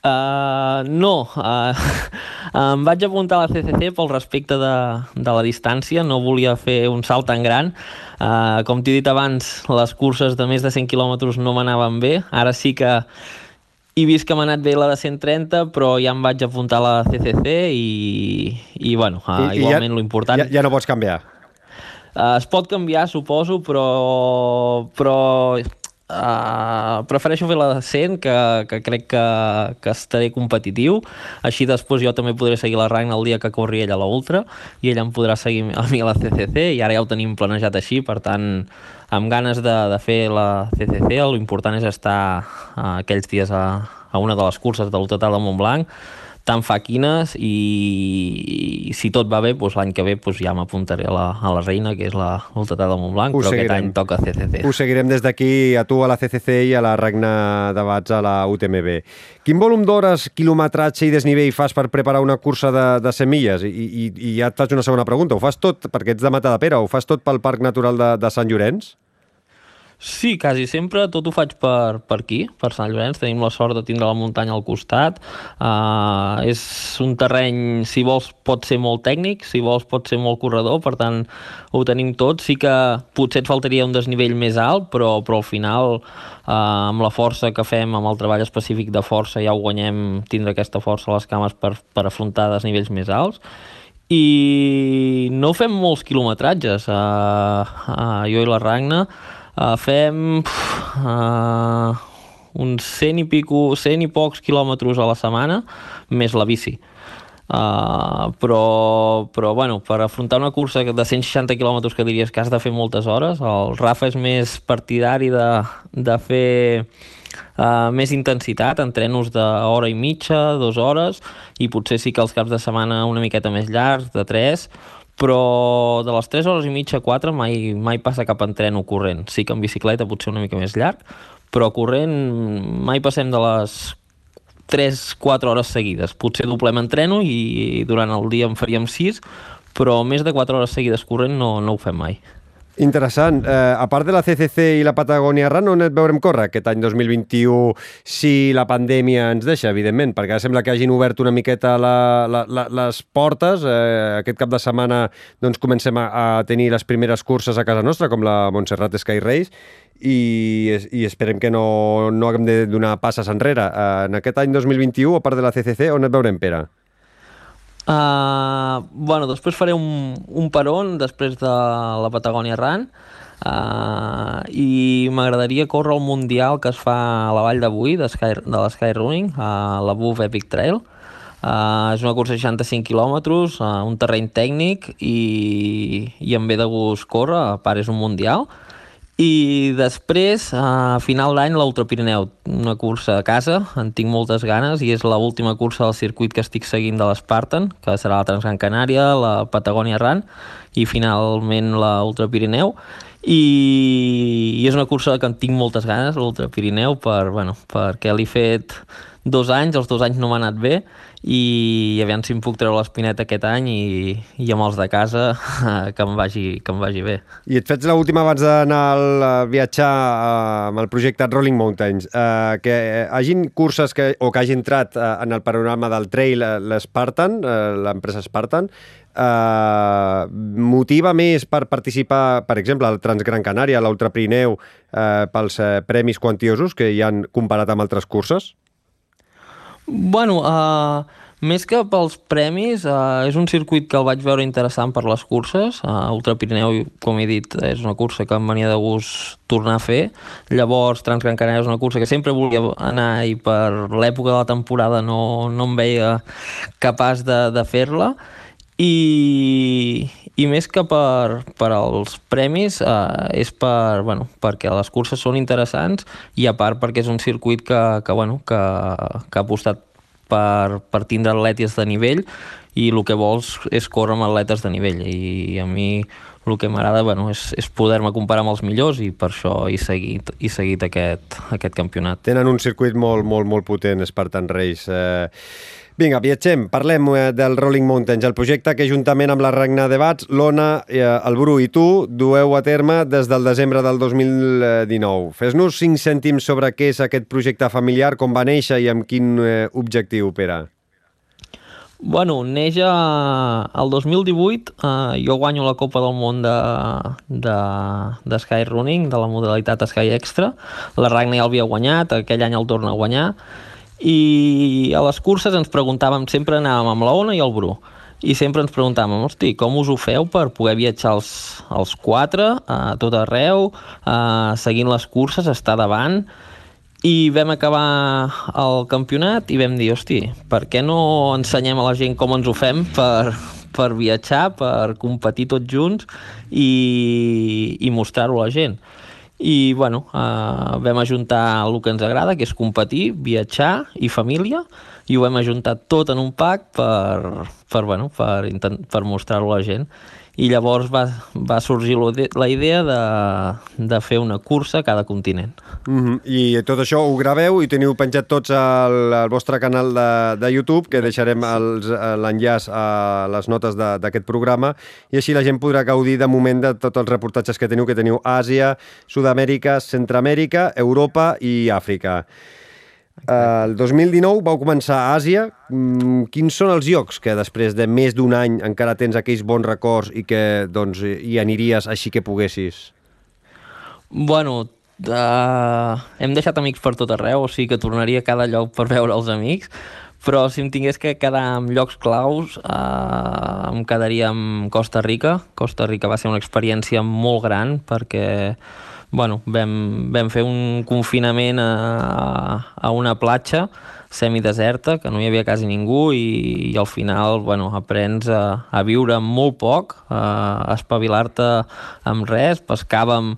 Uh, no, uh, [LAUGHS] em vaig apuntar a la CCC pel respecte de, de la distància, no volia fer un salt tan gran. Uh, com t'he dit abans, les curses de més de 100 quilòmetres no m'anaven bé. Ara sí que he vist que m'ha anat bé la de 130, però ja em vaig apuntar a la CCC i, i bueno, uh, I, igualment ja, l'important... Ja, ja no pots canviar. Uh, es pot canviar, suposo, però, però Uh, prefereixo fer la de 100, que, que crec que, que estaré competitiu. Així després jo també podré seguir la Ragna el dia que corri ella a la Ultra i ella em podrà seguir a mi a la CCC i ara ja ho tenim planejat així, per tant, amb ganes de, de fer la CCC, l'important és estar uh, aquells dies a, a una de les curses del Total de Montblanc tan faquines i, i si tot va bé, doncs l'any que ve doncs ja m'apuntaré a, la, a la reina, que és la Ultratat de Montblanc, Ho però seguirem. aquest any toca CCC. Ho seguirem des d'aquí a tu a la CCC i a la regna de Bats a la UTMB. Quin volum d'hores, quilometratge i desnivell fas per preparar una cursa de, de 100 milles? I, i, I ja et faig una segona pregunta. Ho fas tot, perquè ets de Mata de Pere, ho fas tot pel Parc Natural de, de Sant Llorenç? Sí, quasi sempre tot ho faig per, per aquí, per Sant Llorenç. Tenim la sort de tindre la muntanya al costat. Uh, és un terreny, si vols, pot ser molt tècnic, si vols, pot ser molt corredor, per tant, ho tenim tot. Sí que potser et faltaria un desnivell més alt, però, però al final, uh, amb la força que fem, amb el treball específic de força, ja ho guanyem, tindre aquesta força a les cames per, per afrontar desnivells més alts i no fem molts quilometratges uh, uh, jo i la Ragna Uh, fem uh, uns 100 i, pico, 100 i pocs quilòmetres a la setmana, més la bici. Uh, però, però bueno, per afrontar una cursa de 160 quilòmetres que diries que has de fer moltes hores, el Rafa és més partidari de, de fer uh, més intensitat, entrenos d'hora i mitja, dues hores, i potser sí que els caps de setmana una miqueta més llargs, de tres, però de les 3 hores i mitja, 4, mai, mai passa cap entreno corrent. Sí que en bicicleta potser una mica més llarg, però corrent mai passem de les 3-4 hores seguides. Potser doblem entreno i durant el dia en faríem 6, però més de 4 hores seguides corrent no, no ho fem mai. Interessant. Eh, a part de la CCC i la Patagònia Run, on et veurem córrer aquest any 2021 si la pandèmia ens deixa, evidentment, perquè sembla que hagin obert una miqueta la, la, la, les portes. Eh, aquest cap de setmana doncs, comencem a, a tenir les primeres curses a casa nostra, com la Montserrat Sky Race, i, i esperem que no, no haguem de donar passes enrere. Eh, en aquest any 2021, a part de la CCC, on et veurem, Pere? Uh, bueno, després faré un, un peron després de la Patagònia Run uh, i m'agradaria córrer el Mundial que es fa a la vall d'avui de, la Sky Running, a la Buff Epic Trail. Uh, és una cursa de 65 quilòmetres, uh, un terreny tècnic i, i em ve de gust córrer, a part és un Mundial. I després, a final d'any, l'Ultra Pirineu, una cursa a casa, en tinc moltes ganes, i és l'última cursa del circuit que estic seguint de l'Spartan, que serà la Transgran Canària, la Patagònia Run, i finalment l'Ultra Pirineu. I, I és una cursa que en tinc moltes ganes, l'Ultra Pirineu, per, bueno, perquè l'he fet dos anys, els dos anys no m'ha anat bé, i aviam si em puc treure l'espineta aquest any i, i amb els de casa [LAUGHS] que em vagi, que em vagi bé. I et fets l'última abans d'anar a viatjar eh, amb el projecte Rolling Mountains, eh, que hagin curses que, o que hagi entrat eh, en el panorama del trail eh, l'Spartan, eh, l'empresa Spartan, eh, motiva més per participar, per exemple, al Transgran Canària, a l'Ultra Pirineu, eh, pels eh, premis quantiosos que hi han comparat amb altres curses? Bueno, uh, més que pels premis, uh, és un circuit que el vaig veure interessant per les curses. Uh, Ultra Pirineu, com he dit, és una cursa que em venia de gust tornar a fer. Llavors, Transgran Canària és una cursa que sempre volia anar i per l'època de la temporada no, no em veia capaç de, de fer-la. I, i més que per, per als premis eh, és per, bueno, perquè les curses són interessants i a part perquè és un circuit que, que, bueno, que, que ha apostat per, per tindre atletes de nivell i el que vols és córrer amb atletes de nivell. I a mi el que m'agrada bueno, és, és poder-me comparar amb els millors i per això he seguit, he seguit aquest, aquest campionat. Tenen un circuit molt, molt, molt potent, Spartan Race. Eh, Vinga, viatgem, parlem eh, del Rolling Mountains, el projecte que juntament amb la Regna de Bats, l'Ona, eh, el Bru i tu dueu a terme des del desembre del 2019. Fes-nos cinc cèntims sobre què és aquest projecte familiar, com va néixer i amb quin eh, objectiu, Pere. Bueno, neix a, el 2018, eh, jo guanyo la Copa del Món de, de, de Sky Running, de la modalitat Sky Extra. La Ragnar ja l'havia guanyat, aquell any el torna a guanyar. I a les curses ens preguntàvem, sempre anàvem amb la Ona i el Bru, i sempre ens preguntàvem, hosti, com us ho feu per poder viatjar els, els quatre a tot arreu, eh, seguint les curses, estar davant, i vam acabar el campionat i vam dir, hosti, per què no ensenyem a la gent com ens ho fem per, per viatjar, per competir tots junts i, i mostrar-ho a la gent. I, bueno, eh, vam ajuntar el que ens agrada, que és competir, viatjar i família, i ho hem ajuntat tot en un pack per, per, bueno, per, per mostrar-ho a la gent i llavors va, va sorgir la idea de, de fer una cursa a cada continent. Mm -hmm. I tot això ho graveu i teniu penjat tots al, al vostre canal de, de YouTube, que deixarem l'enllaç a les notes d'aquest programa, i així la gent podrà gaudir de moment de tots els reportatges que teniu, que teniu Àsia, Sud-amèrica, Centroamèrica, Europa i Àfrica. Uh, el 2019 vau començar a Àsia. Mm, quins són els llocs que després de més d'un any encara tens aquells bons records i que doncs, hi aniries així que poguessis? Bueno, uh, hem deixat amics per tot arreu, o sigui que tornaria a cada lloc per veure els amics, però si em tingués que quedar amb llocs claus uh, em quedaria amb Costa Rica. Costa Rica va ser una experiència molt gran perquè bueno, vam, vam fer un confinament a, a una platja semideserta, que no hi havia quasi ningú i, i al final bueno, aprens a, a viure molt poc, a espavilar-te amb res, pescàvem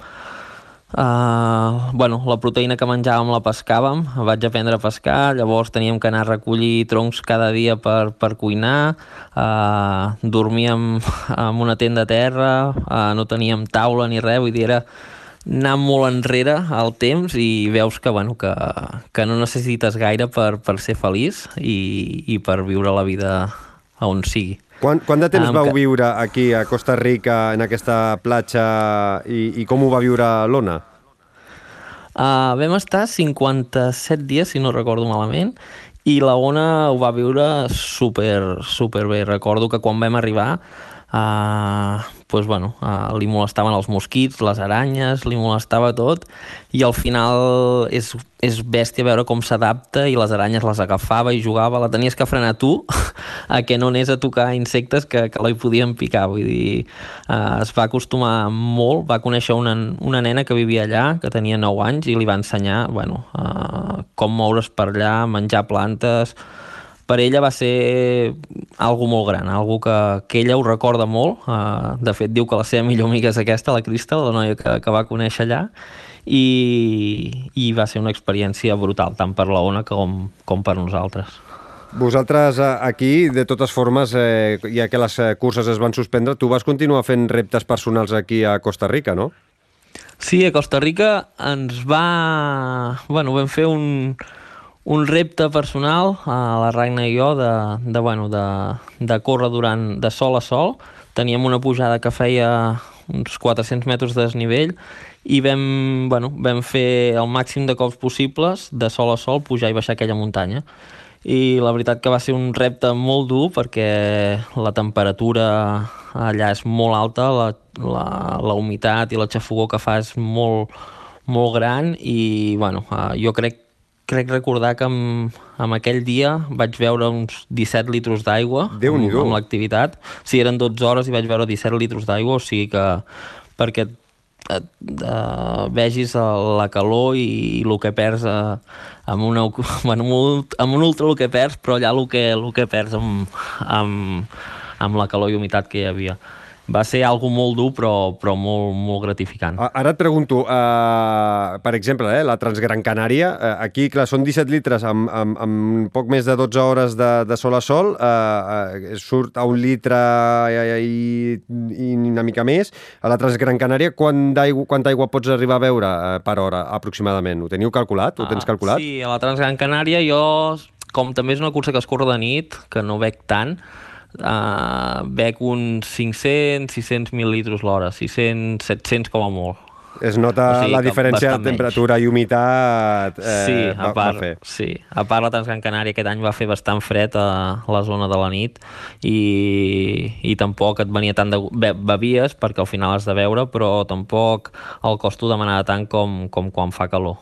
Uh, bueno, la proteïna que menjàvem la pescàvem, vaig aprendre a pescar, llavors teníem que anar a recollir troncs cada dia per, per cuinar, uh, dormíem [LAUGHS] en una tenda a terra, uh, no teníem taula ni res, vull dir, era anar molt enrere al temps i veus que, bueno, que, que no necessites gaire per, per ser feliç i, i per viure la vida on sigui. Quant, quant de temps um, vau que... viure aquí a Costa Rica, en aquesta platja, i, i com ho va viure l'Ona? Uh, vam estar 57 dies, si no recordo malament, i la Ona ho va viure super, super bé. Recordo que quan vam arribar Uh, pues, bueno, uh, li molestaven els mosquits, les aranyes, li molestava tot, i al final és, és bèstia veure com s'adapta i les aranyes les agafava i jugava, la tenies que frenar tu [LAUGHS] a que no anés a tocar insectes que, que la hi podien picar, vull dir, uh, es va acostumar molt, va conèixer una, una nena que vivia allà, que tenia 9 anys, i li va ensenyar, bueno, uh, com moure's per allà, menjar plantes, per ella va ser algo molt gran, algo que, que ella ho recorda molt. Uh, de fet, diu que la seva millor amiga és aquesta, la Crystal, la noia que, que va conèixer allà, i, i va ser una experiència brutal, tant per la Ona com, com per nosaltres. Vosaltres eh, aquí, de totes formes, eh, ja que les eh, curses es van suspendre, tu vas continuar fent reptes personals aquí a Costa Rica, no? Sí, a Costa Rica ens va... Bueno, vam fer un, un repte personal a la Ragna i jo de, de, bueno, de, de córrer durant de sol a sol. Teníem una pujada que feia uns 400 metres de desnivell i vam, bueno, vam fer el màxim de cops possibles de sol a sol pujar i baixar aquella muntanya i la veritat que va ser un repte molt dur perquè la temperatura allà és molt alta, la, la, la humitat i la xafogó que fa és molt, molt gran i bueno, eh, jo crec crec recordar que amb, amb aquell dia vaig veure uns 17 litres d'aigua amb, amb l'activitat. Sí, eren 12 hores i vaig veure 17 litres d'aigua, o sigui que perquè et, uh, vegis la calor i, i el que perds uh, amb, una, [LAUGHS] bueno, amb un ultra el que perds, però allà el que, el que perds amb, amb, amb la calor i humitat que hi havia va ser algo molt dur però, però molt, molt gratificant. Ara et pregunto, uh, per exemple, eh, la Transgran Canària, uh, aquí clar, són 17 litres amb, amb, amb poc més de 12 hores de, de sol a sol, uh, uh, surt a un litre i, i una mica més. A la Transgran Canària, quant aigua, quanta aigua pots arribar a veure uh, per hora, aproximadament? Ho teniu calculat? Ho tens calculat? Uh, sí, a la Transgran Canària jo, com també és una cursa que es corre de nit, que no veig tant, uh, bec uns 500, 600 mil litres l'hora, 600, 700 com a molt. Es nota O sigui la diferència de bastant menys. temperatura i humitat eh, sí, a part, va fer. sí, a part la Transgran Canària aquest any va fer bastant fred a la zona de la nit i, i tampoc et venia tant de... Be, bevies perquè al final has de beure, però tampoc el cost t'ho demanava tant com, com quan fa calor.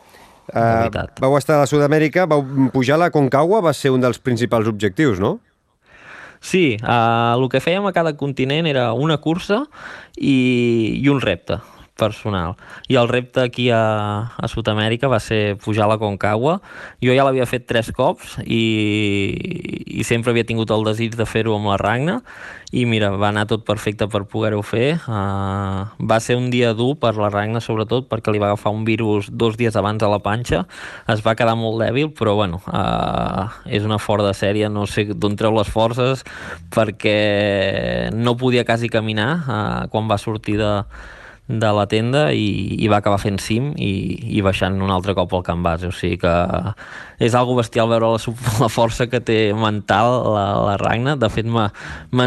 Eh, veritat. vau estar a Sud-amèrica, vau pujar a la Concagua, va ser un dels principals objectius, no? Sí, uh, el que fèiem a cada continent era una cursa i, i un repte personal. I el repte aquí a, a Sud-amèrica va ser pujar a la Concagua. Jo ja l'havia fet tres cops i, i sempre havia tingut el desig de fer-ho amb la Ragna i mira, va anar tot perfecte per poder-ho fer. Uh, va ser un dia dur per la Ragna, sobretot, perquè li va agafar un virus dos dies abans a la panxa. Es va quedar molt dèbil, però bueno, uh, és una fora de sèrie, no sé d'on treu les forces, perquè no podia quasi caminar uh, quan va sortir de, de la tenda i, i va acabar fent cim i, i baixant un altre cop al camp base. O sigui que és algo bestial veure la, [LAUGHS] la força que té mental la, la Ragna. De fet, m'ha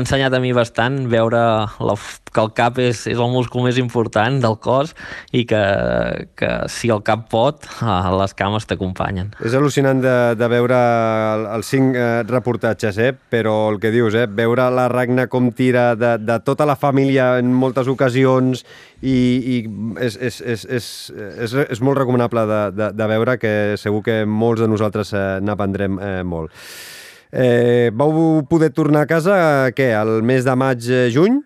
ensenyat a mi bastant veure la, que el cap és, és el múscul més important del cos i que, que si el cap pot, les cames t'acompanyen. És al·lucinant de, de veure el- els cinc eh, reportatges, eh? però el que dius, eh? veure la Ragna com tira de, de tota la família en moltes ocasions i, i és, és, és, és, és, és molt recomanable de, de, de veure que segur que molts de nosaltres eh, n'aprendrem eh, molt. Eh, vau poder tornar a casa, eh, què, el mes de maig-juny?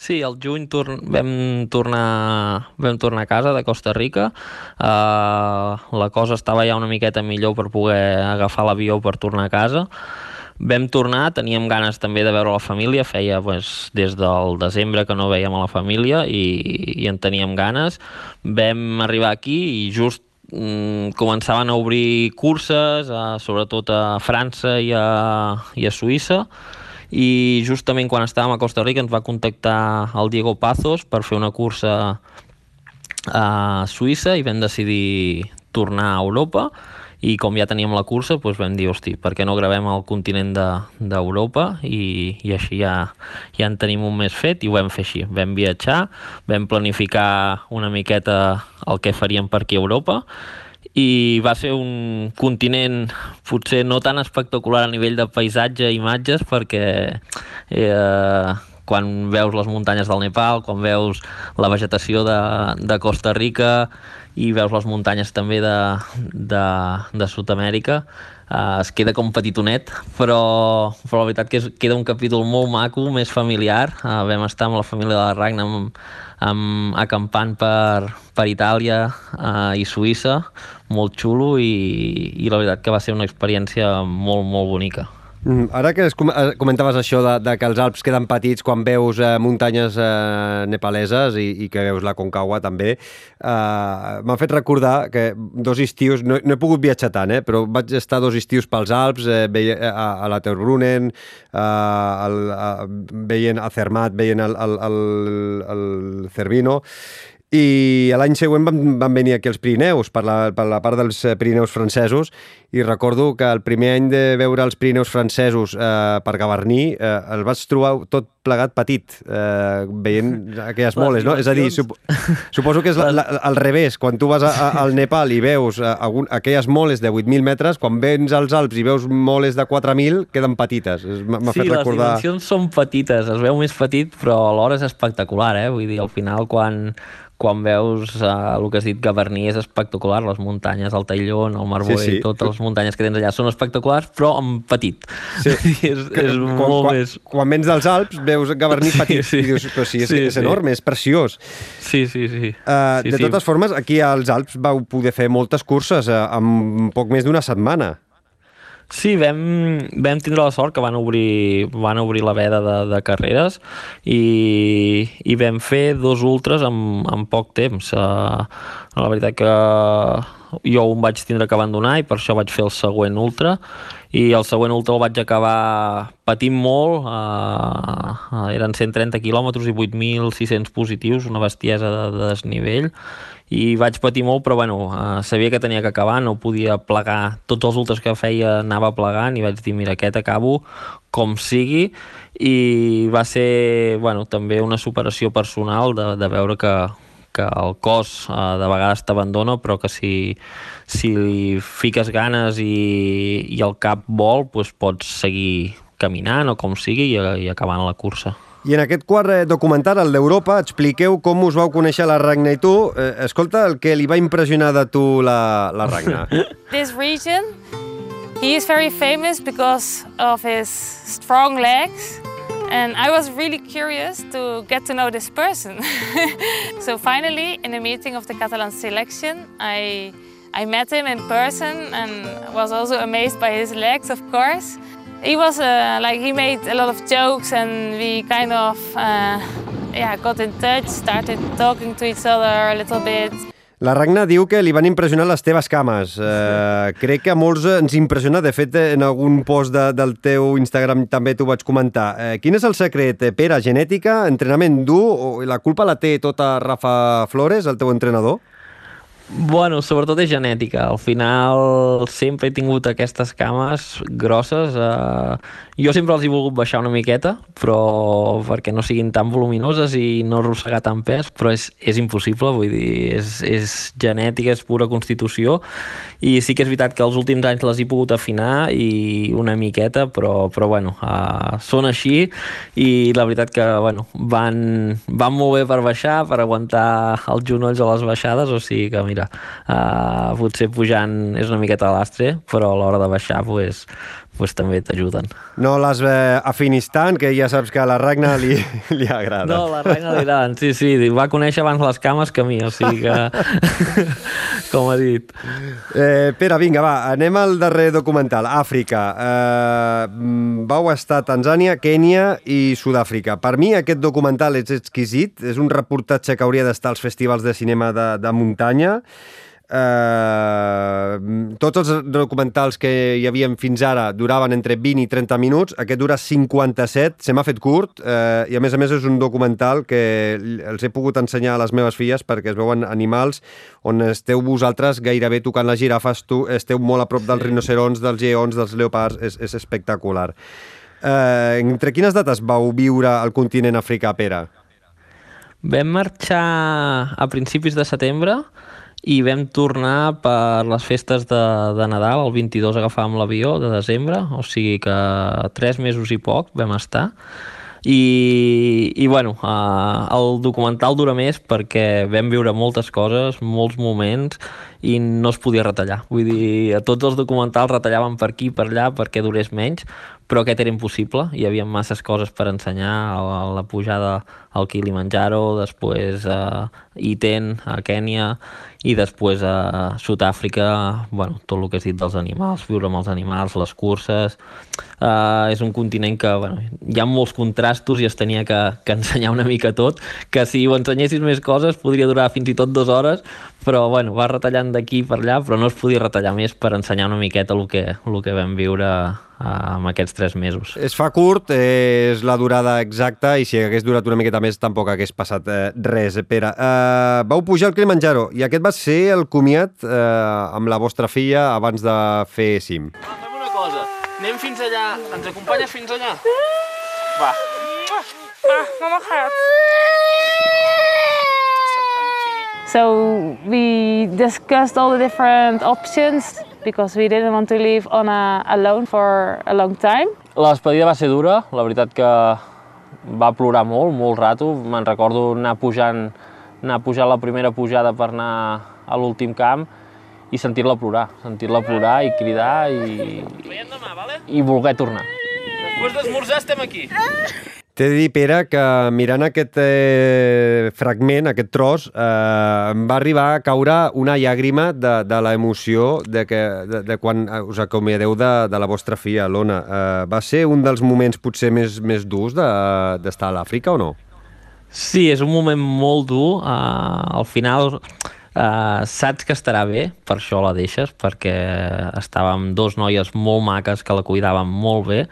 Sí, al juny tor vam, tornar, vam tornar a casa de Costa Rica. Uh, la cosa estava ja una miqueta millor per poder agafar l'avió per tornar a casa. Vam tornar, teníem ganes també de veure la família, feia pues, des del desembre que no veiem a la família i, i en teníem ganes. Vam arribar aquí i just mm, començaven a obrir curses, uh, sobretot a França i a, i a Suïssa, i justament quan estàvem a Costa Rica ens va contactar el Diego Pazos per fer una cursa a Suïssa i vam decidir tornar a Europa i com ja teníem la cursa doncs vam dir, hosti, per què no gravem el continent de- d'Europa de, i, i així ja, ja en tenim un mes fet i ho vam fer així. Vam viatjar, vam planificar una miqueta el que faríem per aquí a Europa i va ser un continent potser no tan espectacular a nivell de paisatge i imatges perquè eh, quan veus les muntanyes del Nepal, quan veus la vegetació de, de Costa Rica i veus les muntanyes també de, de, de Sud-amèrica, eh, es queda com petitonet, però, però la veritat que és, queda un capítol molt maco, més familiar. Eh, vam estar amb la família de la Ragna amb, amb, acampant per, per Itàlia eh, i Suïssa, molt xulo i, i la veritat que va ser una experiència molt, molt bonica. Mm, Ara que es eh, comentaves això de, de que els Alps queden petits quan veus eh, muntanyes eh, nepaleses i, i que veus la Concagua també, eh, m'ha fet recordar que dos estius, no, no he pogut viatjar tant, eh, però vaig estar dos estius pels Alps, eh, veia, a, a la Terbrunnen, eh, el, a, veient a Zermatt, veient el, el, el, el Cervino, i l'any següent van, van venir aquí els Pirineus, per la, per la part dels eh, Pirineus francesos, i recordo que el primer any de veure els Pirineus francesos eh, per Gavarní eh, el vaig trobar tot plegat petit, eh, veient [LAUGHS] aquelles Les moles, no? És a dir, sup suposo que és la, la, al revés, quan tu vas a, a, al Nepal i veus eh, algun, aquelles moles de 8.000 metres, quan vens als Alps i veus moles de 4.000, queden petites. M'ha sí, fet recordar... les dimensions són petites, es veu més petit, però alhora és espectacular, eh? Vull dir, al final, quan, quan veus uh, el que has dit Gavarní és espectacular, les muntanyes, el Taillon, el Marboé, Sí, sí. sí, totes les muntanyes que tens allà són espectaculars, però en petit. Sí. [LAUGHS] és, és quan, molt quan, més... quan vens dels Alps veus Gavarní [LAUGHS] Sí, petit sí. i dius, però sí, és, Sí, és sí. enorme, és preciós. Sí, sí, sí. Uh, sí, de totes formes, aquí als Alps vau poder fer moltes curses uh, en poc més d'una setmana. Sí, vam, vam tindre la sort que van obrir, van obrir la veda de, de carreres i, i vam fer dos ultres en, en poc temps. Uh, la veritat que jo un vaig tindre que abandonar i per això vaig fer el següent ultra i el següent ultra el vaig acabar patint molt, uh, uh, eren 130 quilòmetres i 8.600 positius, una bestiesa de, de desnivell. I vaig patir molt, però bueno, uh, sabia que tenia que acabar, no podia plegar. Tots els ultres que feia anava plegant i vaig dir, mira, aquest acabo com sigui. I va ser bueno, també una superació personal de, de veure que, que el cos uh, de vegades t'abandona, però que si, si li fiques ganes i, i el cap vol, doncs pots seguir caminant o com sigui i, i acabant la cursa. I en aquest quart eh, documental, el d'Europa, expliqueu com us vau conèixer la Ragna i tu. Eh, escolta, el que li va impressionar de tu la, la Ragna. [LAUGHS] This region, he is very famous because of his strong legs. And I was really curious to get to know this person. [LAUGHS] so finally, in a meeting of the Catalan selection, I, I met him in person and was also amazed by his legs, of course. He was uh, like he made a lot of jokes, and we kind of uh, yeah got in touch, started talking to each other a little bit. La Ragna diu que li van impressionar les teves cames. Uh, crec que a molts ens impressiona. De fet, en algun post de, del teu Instagram també t'ho vaig comentar. Uh, quin és el secret? Pere, genètica, entrenament dur? O la culpa la té tota Rafa Flores, el teu entrenador? Bueno, sobretot és genètica. Al final sempre he tingut aquestes cames grosses. Eh... Jo sempre els he volgut baixar una miqueta, però perquè no siguin tan voluminoses i no arrossegar tant pes, però és, és impossible, vull dir, és, és genètica, és pura constitució, i sí que és veritat que els últims anys les he pogut afinar i una miqueta, però, però bueno, uh, són així, i la veritat que, bueno, van, van molt bé per baixar, per aguantar els genolls a les baixades, o sigui que, mira, uh, potser pujant és una miqueta a l'astre, però a l'hora de baixar, pues, pues també t'ajuden. No les eh, afinis tant, que ja saps que a la Ragna li, [LAUGHS] li agrada. No, la Ragna li agrada, sí, sí, va conèixer abans les cames que a mi, o sigui que, [LAUGHS] com ha dit. Eh, Pere, vinga, va, anem al darrer documental, Àfrica. Eh, vau estar a Tanzània, Kènia i Sud-àfrica. Per mi aquest documental és exquisit, és un reportatge que hauria d'estar als festivals de cinema de, de muntanya, Eh, tots els documentals que hi havien fins ara duraven entre 20 i 30 minuts, aquest dura 57, se m'ha fet curt eh, i a més a més és un documental que els he pogut ensenyar a les meves filles perquè es veuen animals on esteu vosaltres gairebé tocant les girafes, tu esteu molt a prop dels rinocerons, dels lleons, dels leopards, és, és espectacular. Eh, entre quines dates vau viure al continent africà, Pere? Vam marxar a principis de setembre, i vam tornar per les festes de, de Nadal, el 22 agafàvem l'avió de desembre, o sigui que tres mesos i poc vam estar. I, i bueno, uh, el documental dura més perquè vam viure moltes coses, molts moments i no es podia retallar. Vull dir, a tots els documentals retallaven per aquí per allà perquè durés menys, però aquest era impossible, hi havia masses coses per ensenyar, la, la pujada al Kilimanjaro, després a Iten, a Kènia, i després a Sud-àfrica, bueno, tot el que has dit dels animals, viure amb els animals, les curses... Uh, és un continent que bueno, hi ha molts contrastos i es tenia que, que ensenyar una mica tot, que si ho ensenyessis més coses podria durar fins i tot dues hores, però bueno, va retallant d'aquí per allà, però no es podia retallar més per ensenyar una miqueta el que, el que vam viure amb aquests tres mesos. Es fa curt, eh, és la durada exacta, i si hagués durat una miqueta més tampoc hagués passat eh, res, Pere. Eh, vau pujar al Kilimanjaro, i aquest va ser el comiat eh, amb la vostra filla abans de fer cim. Va, fem una cosa, anem fins allà, ens acompanyes fins allà? Va. Ah, mama So we discussed all the different options because we didn't want to live on a, alone for a long time. La despedida va ser dura, la veritat que va plorar molt, molt rato. Me'n recordo anar pujant, anar pujant la primera pujada per anar a l'últim camp i sentir-la plorar, sentir-la plorar i cridar i, i voler tornar. Després d'esmorzar estem aquí. T'he de dir, Pere, que mirant aquest eh, fragment, aquest tros, eh, em va arribar a caure una llàgrima de, de l'emoció de, que, de, de quan us acomiadeu de, de la vostra filla, l'Ona. Eh, va ser un dels moments potser més, més durs d'estar de, a l'Àfrica o no? Sí, és un moment molt dur. Uh, al final uh, saps que estarà bé, per això la deixes, perquè estàvem dos noies molt maques que la cuidaven molt bé,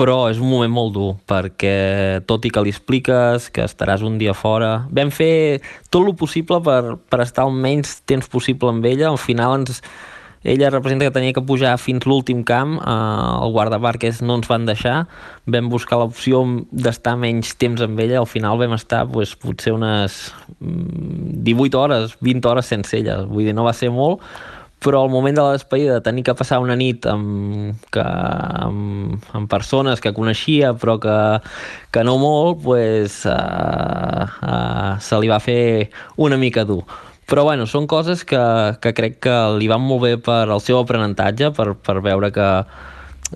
però és un moment molt dur, perquè tot i que li expliques que estaràs un dia fora, vam fer tot el possible per, per estar el menys temps possible amb ella, al final ens, ella representa que tenia que pujar fins l'últim camp, eh, el guardabarques no ens van deixar, vam buscar l'opció d'estar menys temps amb ella, al final vam estar pues, potser unes 18 hores, 20 hores sense ella, vull dir, no va ser molt, però al moment de la despedida de tenir que passar una nit amb, que, amb, amb persones que coneixia però que, que no molt, pues, uh, uh, se li va fer una mica dur. Però bueno, són coses que, que crec que li van molt bé per al seu aprenentatge, per, per veure que,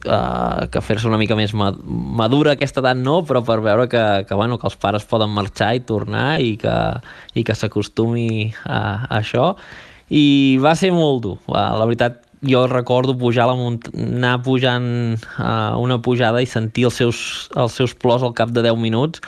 uh, que fer-se una mica més madura aquesta edat no, però per veure que, que, bueno, que els pares poden marxar i tornar i que, i que s'acostumi a, a això i va ser molt dur. La veritat, jo recordo pujar la munt anar pujant uh, una pujada i sentir els seus, els seus plors al cap de 10 minuts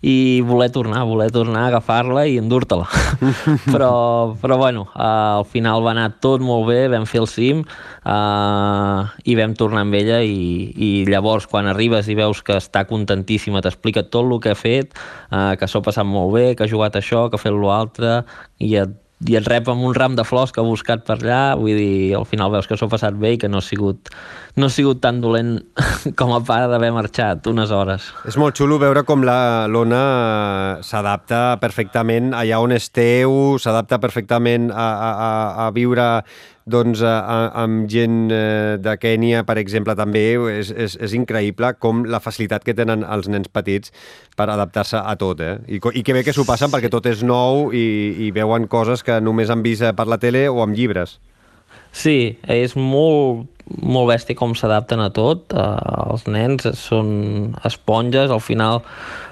i voler tornar, voler tornar a agafar-la i endur-te-la. [LAUGHS] però, però bueno, uh, al final va anar tot molt bé, vam fer el cim uh, i vam tornar amb ella i, i llavors quan arribes i veus que està contentíssima, t'explica tot el que ha fet, uh, que s'ho ha passat molt bé, que ha jugat això, que ha fet l'altre i et i et rep amb un ram de flors que ha buscat per allà, vull dir, al final veus que s'ho ha passat bé i que no ha sigut, no ha sigut tan dolent [LAUGHS] com a pare d'haver marxat unes hores. És molt xulo veure com l'Ona s'adapta perfectament allà on esteu, s'adapta perfectament a, a, a, viure doncs, a, amb gent eh, de Kènia, per exemple, també és, és, és increïble com la facilitat que tenen els nens petits per adaptar-se a tot, eh? I, I que bé que s'ho passen perquè tot és nou i, i veuen coses que només han vist per la tele o amb llibres. Sí, és molt, molt bèstia com s'adapten a tot. Uh, els nens són esponges, al final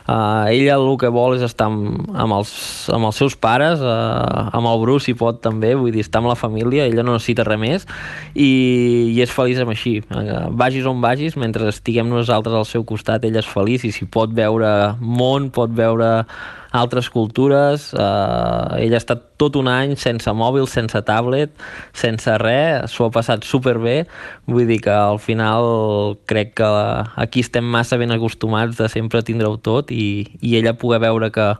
uh, ella el que vol és estar amb, amb, els, amb els seus pares, uh, amb el Bruce si pot també, vull dir, estar amb la família, ella no necessita res més i, i és feliç amb així. Uh, vagis on vagis, mentre estiguem nosaltres al seu costat, ella és feliç i si pot veure món, pot veure altres cultures. Eh, ell ha estat tot un any sense mòbil, sense tablet, sense res, s'ho ha passat superbé. Vull dir que al final crec que aquí estem massa ben acostumats de sempre tindre-ho tot i ella poder veure que,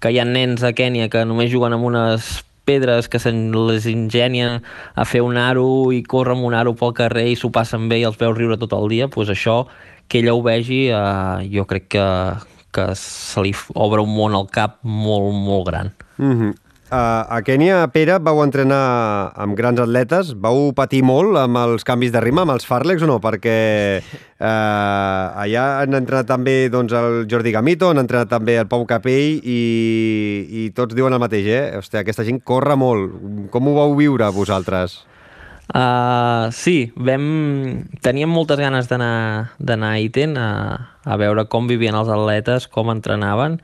que hi ha nens a Kènia que només juguen amb unes pedres que se les ingenien a fer un aro i córrer amb un aro pel carrer i s'ho passen bé i els veus riure tot el dia, doncs això que ella ho vegi eh, jo crec que, que se li obre un món al cap molt, molt gran. Mm -hmm. Uh, a Kènia, Pere, vau entrenar amb grans atletes. Vau patir molt amb els canvis de ritme, amb els Farlex o no? Perquè uh, allà han entrenat també doncs, el Jordi Gamito, han entrenat també el Pau Capell i, i tots diuen el mateix, eh? Hòstia, aquesta gent corre molt. Com ho vau viure vosaltres? Uh, sí, vam... teníem moltes ganes d'anar a Iten a, a veure com vivien els atletes, com entrenaven,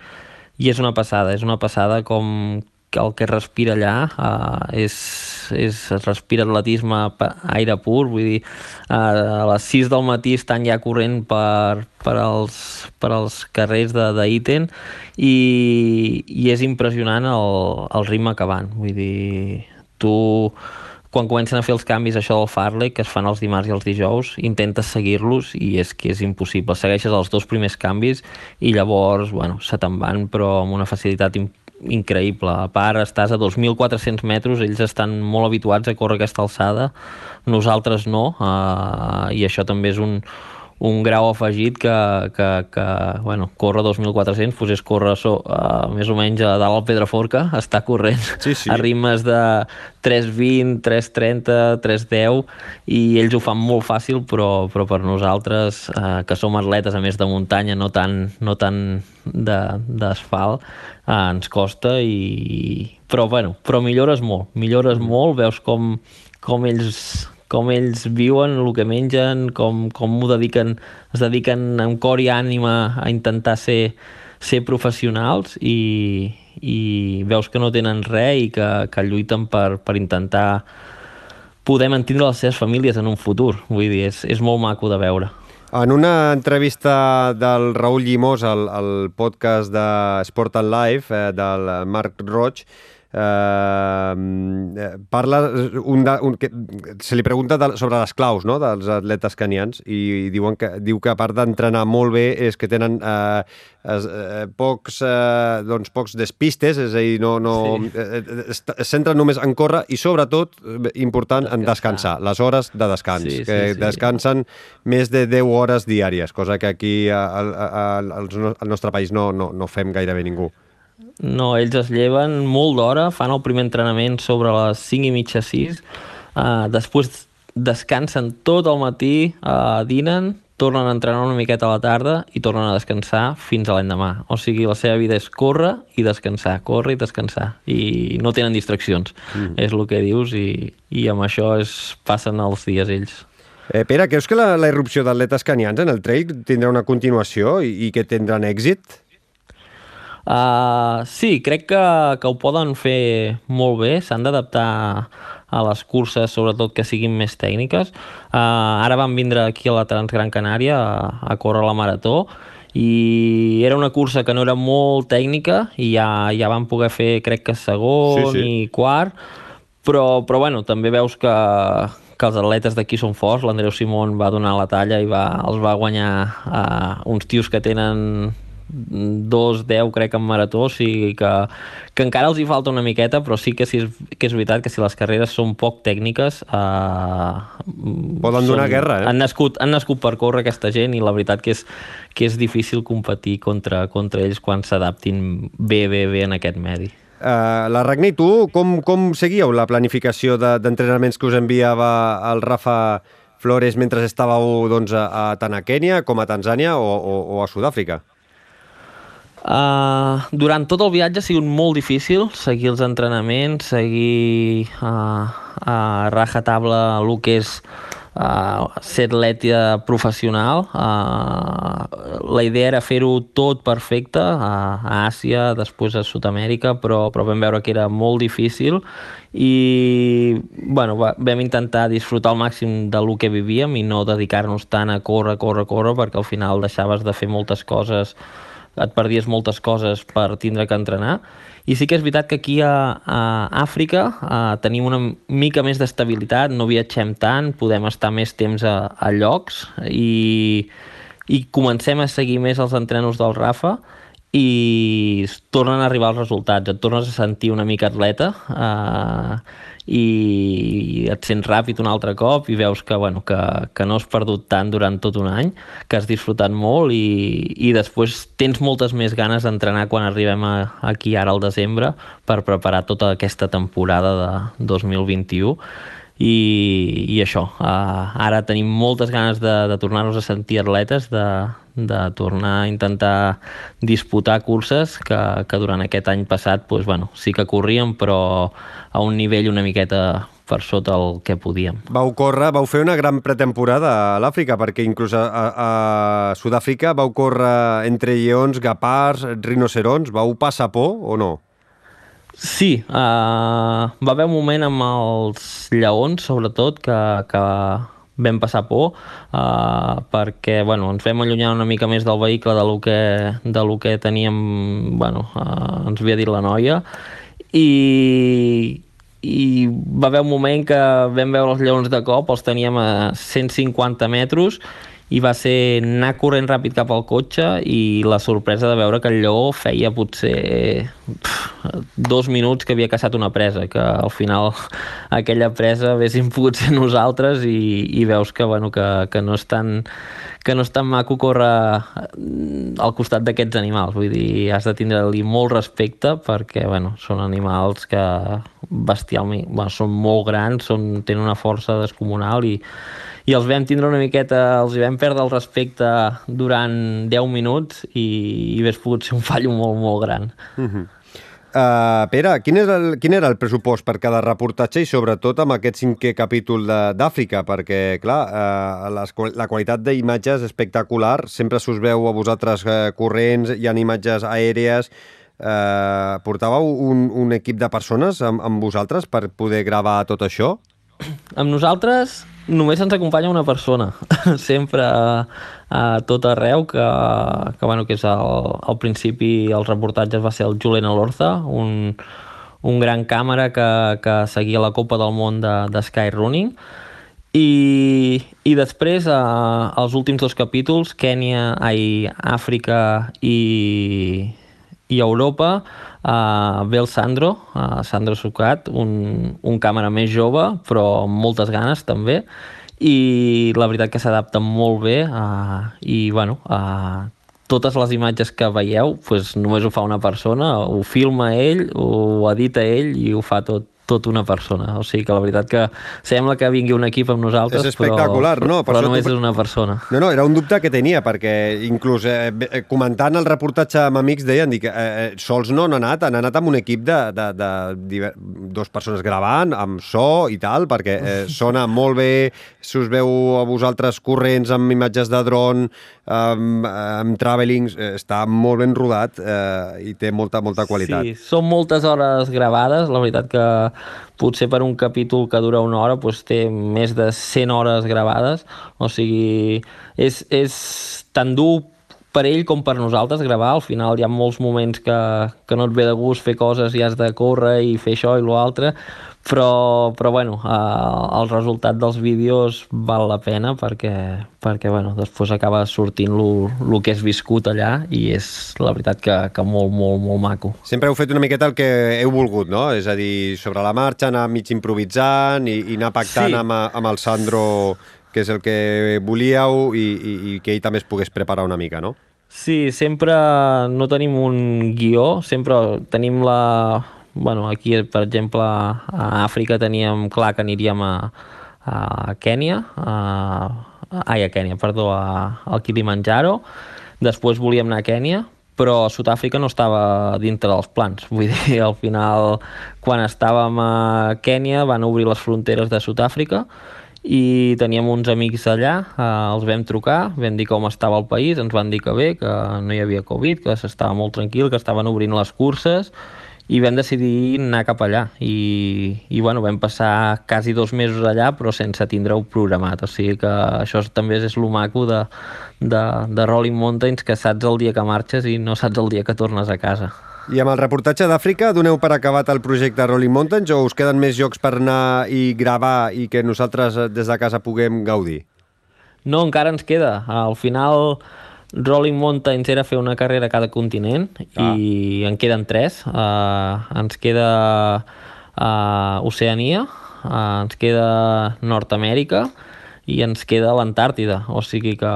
i és una passada, és una passada com el que es respira allà uh, és, és, es respira atletisme aire pur, vull dir, uh, a les 6 del matí estan ja corrent per, per, als, per als carrers d'Iten i, i és impressionant el, el ritme que van, vull dir, tu quan comencen a fer els canvis això del Farley, que es fan els dimarts i els dijous, intentes seguir-los i és que és impossible. Segueixes els dos primers canvis i llavors, bueno, se te'n van, però amb una facilitat increïble. A part, estàs a 2.400 metres, ells estan molt habituats a córrer aquesta alçada, nosaltres no, uh, i això també és un, un grau afegit que, que, que bueno, corre 2.400, doncs és córrer so, uh, més o menys a dalt al Pedraforca, [LAUGHS] està corrent sí, sí. a ritmes de 3.20, 3.30, 3.10 i ells ho fan molt fàcil, però, però per nosaltres, uh, que som atletes a més de muntanya, no tant, no tant d'asfalt, uh, ens costa i... Però, bueno, però millores molt, millores mm. molt, veus com, com ells com ells viuen, el que mengen, com, com ho dediquen, es dediquen amb cor i ànima a intentar ser, ser professionals i, i veus que no tenen res i que, que lluiten per, per intentar poder mantindre les seves famílies en un futur. Vull dir, és, és molt maco de veure. En una entrevista del Raül Llimós al, al podcast de Sport and Life, eh, del Marc Roig, eh, parla un, de, un, que, se li pregunta de, sobre les claus no? dels atletes canians i diuen que, diu que a part d'entrenar molt bé és que tenen eh, es, eh, pocs, eh, doncs, pocs despistes, és a dir, no, no, sí. eh, eh es, es centren només en córrer i sobretot, eh, important, descansar. en descansar, les hores de descans, sí, que sí, sí. descansen més de 10 hores diàries, cosa que aquí al, al, al, al nostre país no, no, no fem gairebé ningú. No, ells es lleven molt d'hora, fan el primer entrenament sobre les 5 i mitja, 6, uh, després descansen tot el matí, uh, dinen, tornen a entrenar una miqueta a la tarda i tornen a descansar fins a l'endemà. O sigui, la seva vida és córrer i descansar, córrer i descansar. I no tenen distraccions, mm. és el que dius, i, i amb això es passen els dies ells. Eh, Pere, creus que la, la irrupció d'atletes canians en el trail tindrà una continuació i, i que tindran èxit? Uh, sí, crec que, que ho poden fer molt bé, s'han d'adaptar a les curses, sobretot que siguin més tècniques. Uh, ara van vindre aquí a la Transgran Canària a, a córrer la marató i era una cursa que no era molt tècnica i ja, ja van poder fer, crec que segon sí, sí. i quart, però, però bueno, també veus que, que els atletes d'aquí són forts, l'Andreu Simón va donar la talla i va, els va guanyar uh, uns tios que tenen 2-10 crec en marató, o sigui que, que encara els hi falta una miqueta, però sí que, sí, que és veritat que si les carreres són poc tècniques... Eh, Poden donar són, guerra, eh? Han nascut, han nascut per córrer aquesta gent i la veritat que és, que és difícil competir contra, contra ells quan s'adaptin bé, bé, bé en aquest medi. Uh, la Ragni, tu com, com seguíeu la planificació d'entrenaments de, que us enviava el Rafa Flores mentre estàveu doncs, a, a tant a Kènia com a Tanzània o, o, o a Sud-àfrica? Uh, durant tot el viatge ha sigut molt difícil seguir els entrenaments, seguir uh, a rajatabla el que és uh, ser atleta professional. Uh, la idea era fer-ho tot perfecte uh, a Àsia, després a Sud-amèrica, però, però vam veure que era molt difícil i bueno, va, vam intentar disfrutar al màxim de lo que vivíem i no dedicar-nos tant a córrer, córrer, córrer, perquè al final deixaves de fer moltes coses et perdies moltes coses per tindre que entrenar. I sí que és veritat que aquí a, a Àfrica a, tenim una mica més d'estabilitat, no viatgem tant, podem estar més temps a, a llocs i, i comencem a seguir més els entrenos del Rafa i tornen a arribar els resultats, et tornes a sentir una mica atleta eh, i et sents ràpid un altre cop i veus que, bueno, que, que no has perdut tant durant tot un any, que has disfrutat molt i, i després tens moltes més ganes d'entrenar quan arribem a, aquí ara al desembre per preparar tota aquesta temporada de 2021 i, i això, uh, ara tenim moltes ganes de, de tornar-nos a sentir atletes, de, de tornar a intentar disputar curses que, que durant aquest any passat pues, bueno, sí que corríem però a un nivell una miqueta per sota el que podíem. Vau córrer, vau fer una gran pretemporada a l'Àfrica, perquè inclús a, a, a Sud-àfrica vau córrer entre lleons, gapars, rinocerons, vau passar por o no? Sí, uh, va haver un moment amb els lleons, sobretot, que, que vam passar por uh, perquè bueno, ens vam allunyar una mica més del vehicle de lo que, de lo que teníem, bueno, uh, ens havia dit la noia. I, i va haver un moment que vam veure els lleons de cop, els teníem a 150 metres i va ser anar corrent ràpid cap al cotxe i la sorpresa de veure que el lleó feia potser pff, dos minuts que havia caçat una presa, que al final [LAUGHS] aquella presa haguéssim pogut ser nosaltres i, i veus que, bueno, que, que no és tan que no és tan maco córrer al costat d'aquests animals, vull dir, has de tindre-li molt respecte perquè, bueno, són animals que bestialment, bueno, són molt grans, són, tenen una força descomunal i, i els vam tindre una miqueta, els hi vam perdre el respecte durant 10 minuts i, i hagués pogut ser un fallo molt, molt gran. Uh -huh. Uh, Pere, quin, és el, quin era el pressupost per cada reportatge i sobretot amb aquest cinquè capítol d'Àfrica? Perquè, clar, uh, les, la qualitat d'imatges és espectacular, sempre s'us veu a vosaltres uh, corrents, hi ha imatges aèries... Uh, portàveu un, un equip de persones amb, amb vosaltres per poder gravar tot això? Amb nosaltres només ens acompanya una persona, [LAUGHS] sempre a, a tot arreu, que, que, bueno, que és el, al principi el reportatge va ser el Julen Alorza, un, un gran càmera que, que seguia la Copa del Món de, de Sky Running, i, i després, eh, els últims dos capítols, Kènia, ai, Àfrica i, i Europa, uh, ve el Sandro, uh, Sandro Sucat, un, un càmera més jove, però amb moltes ganes també, i la veritat que s'adapta molt bé uh, i bueno, uh, totes les imatges que veieu pues, només ho fa una persona, ho filma ell, ho edita ell i ho fa tot, tot una persona. O sigui que la veritat que sembla que vingui un equip amb nosaltres, és espectacular, però, no? Per però només tu- és una persona. No, no, era un dubte que tenia, perquè inclús eh, eh, comentant el reportatge amb amics deien dic, eh, eh, sols no han anat, han anat amb un equip de, de, de diver, dos persones gravant, amb so i tal, perquè eh, [LAUGHS] sona molt bé, si us veu a vosaltres corrents amb imatges de dron, amb, amb travelings, eh, està molt ben rodat eh, i té molta, molta qualitat. Sí, són moltes hores gravades, la veritat que potser per un capítol que dura una hora doncs té més de 100 hores gravades, o sigui, és, és tan dur per ell com per nosaltres gravar, al final hi ha molts moments que, que no et ve de gust fer coses i has de córrer i fer això i l'altre, però, però bueno, eh, el resultat dels vídeos val la pena perquè, perquè bueno, després acaba sortint el que és viscut allà i és la veritat que, que molt, molt, molt maco. Sempre heu fet una miqueta el que heu volgut, no? És a dir, sobre la marxa, anar mig improvisant i, i anar pactant Sí. amb, amb el Sandro, que és el que volíeu, i, i, i que ell també es pogués preparar una mica, no? Sí, sempre no tenim un guió, sempre tenim la... Bueno, aquí, per exemple, a Àfrica teníem clar que aniríem a, a Kènia, a, ai, a Kènia, perdó, a, al Kilimanjaro, després volíem anar a Kènia, però Sud-àfrica no estava dintre dels plans. [LAUGHS] Vull dir, al final, quan estàvem a Kènia, van obrir les fronteres de Sud-àfrica i teníem uns amics allà, eh, els vam trucar, vam dir com estava el país, ens van dir que bé, que no hi havia Covid, que s'estava molt tranquil, que estaven obrint les curses, i vam decidir anar cap allà. I, i bueno, vam passar quasi dos mesos allà, però sense tindre-ho programat. O sigui que això també és lo maco de, de, de Rolling Mountains, que saps el dia que marxes i no saps el dia que tornes a casa. I amb el reportatge d'Àfrica, doneu per acabat el projecte Rolling Mountains o us queden més jocs per anar i gravar i que nosaltres eh, des de casa puguem gaudir? No, encara ens queda. Al final, Rolling Mountains era fer una carrera a cada continent Ah. i en queden tres. Uh, ens queda uh, Oceania, uh, ens queda Nord-Amèrica i ens queda l'Antàrtida. O sigui que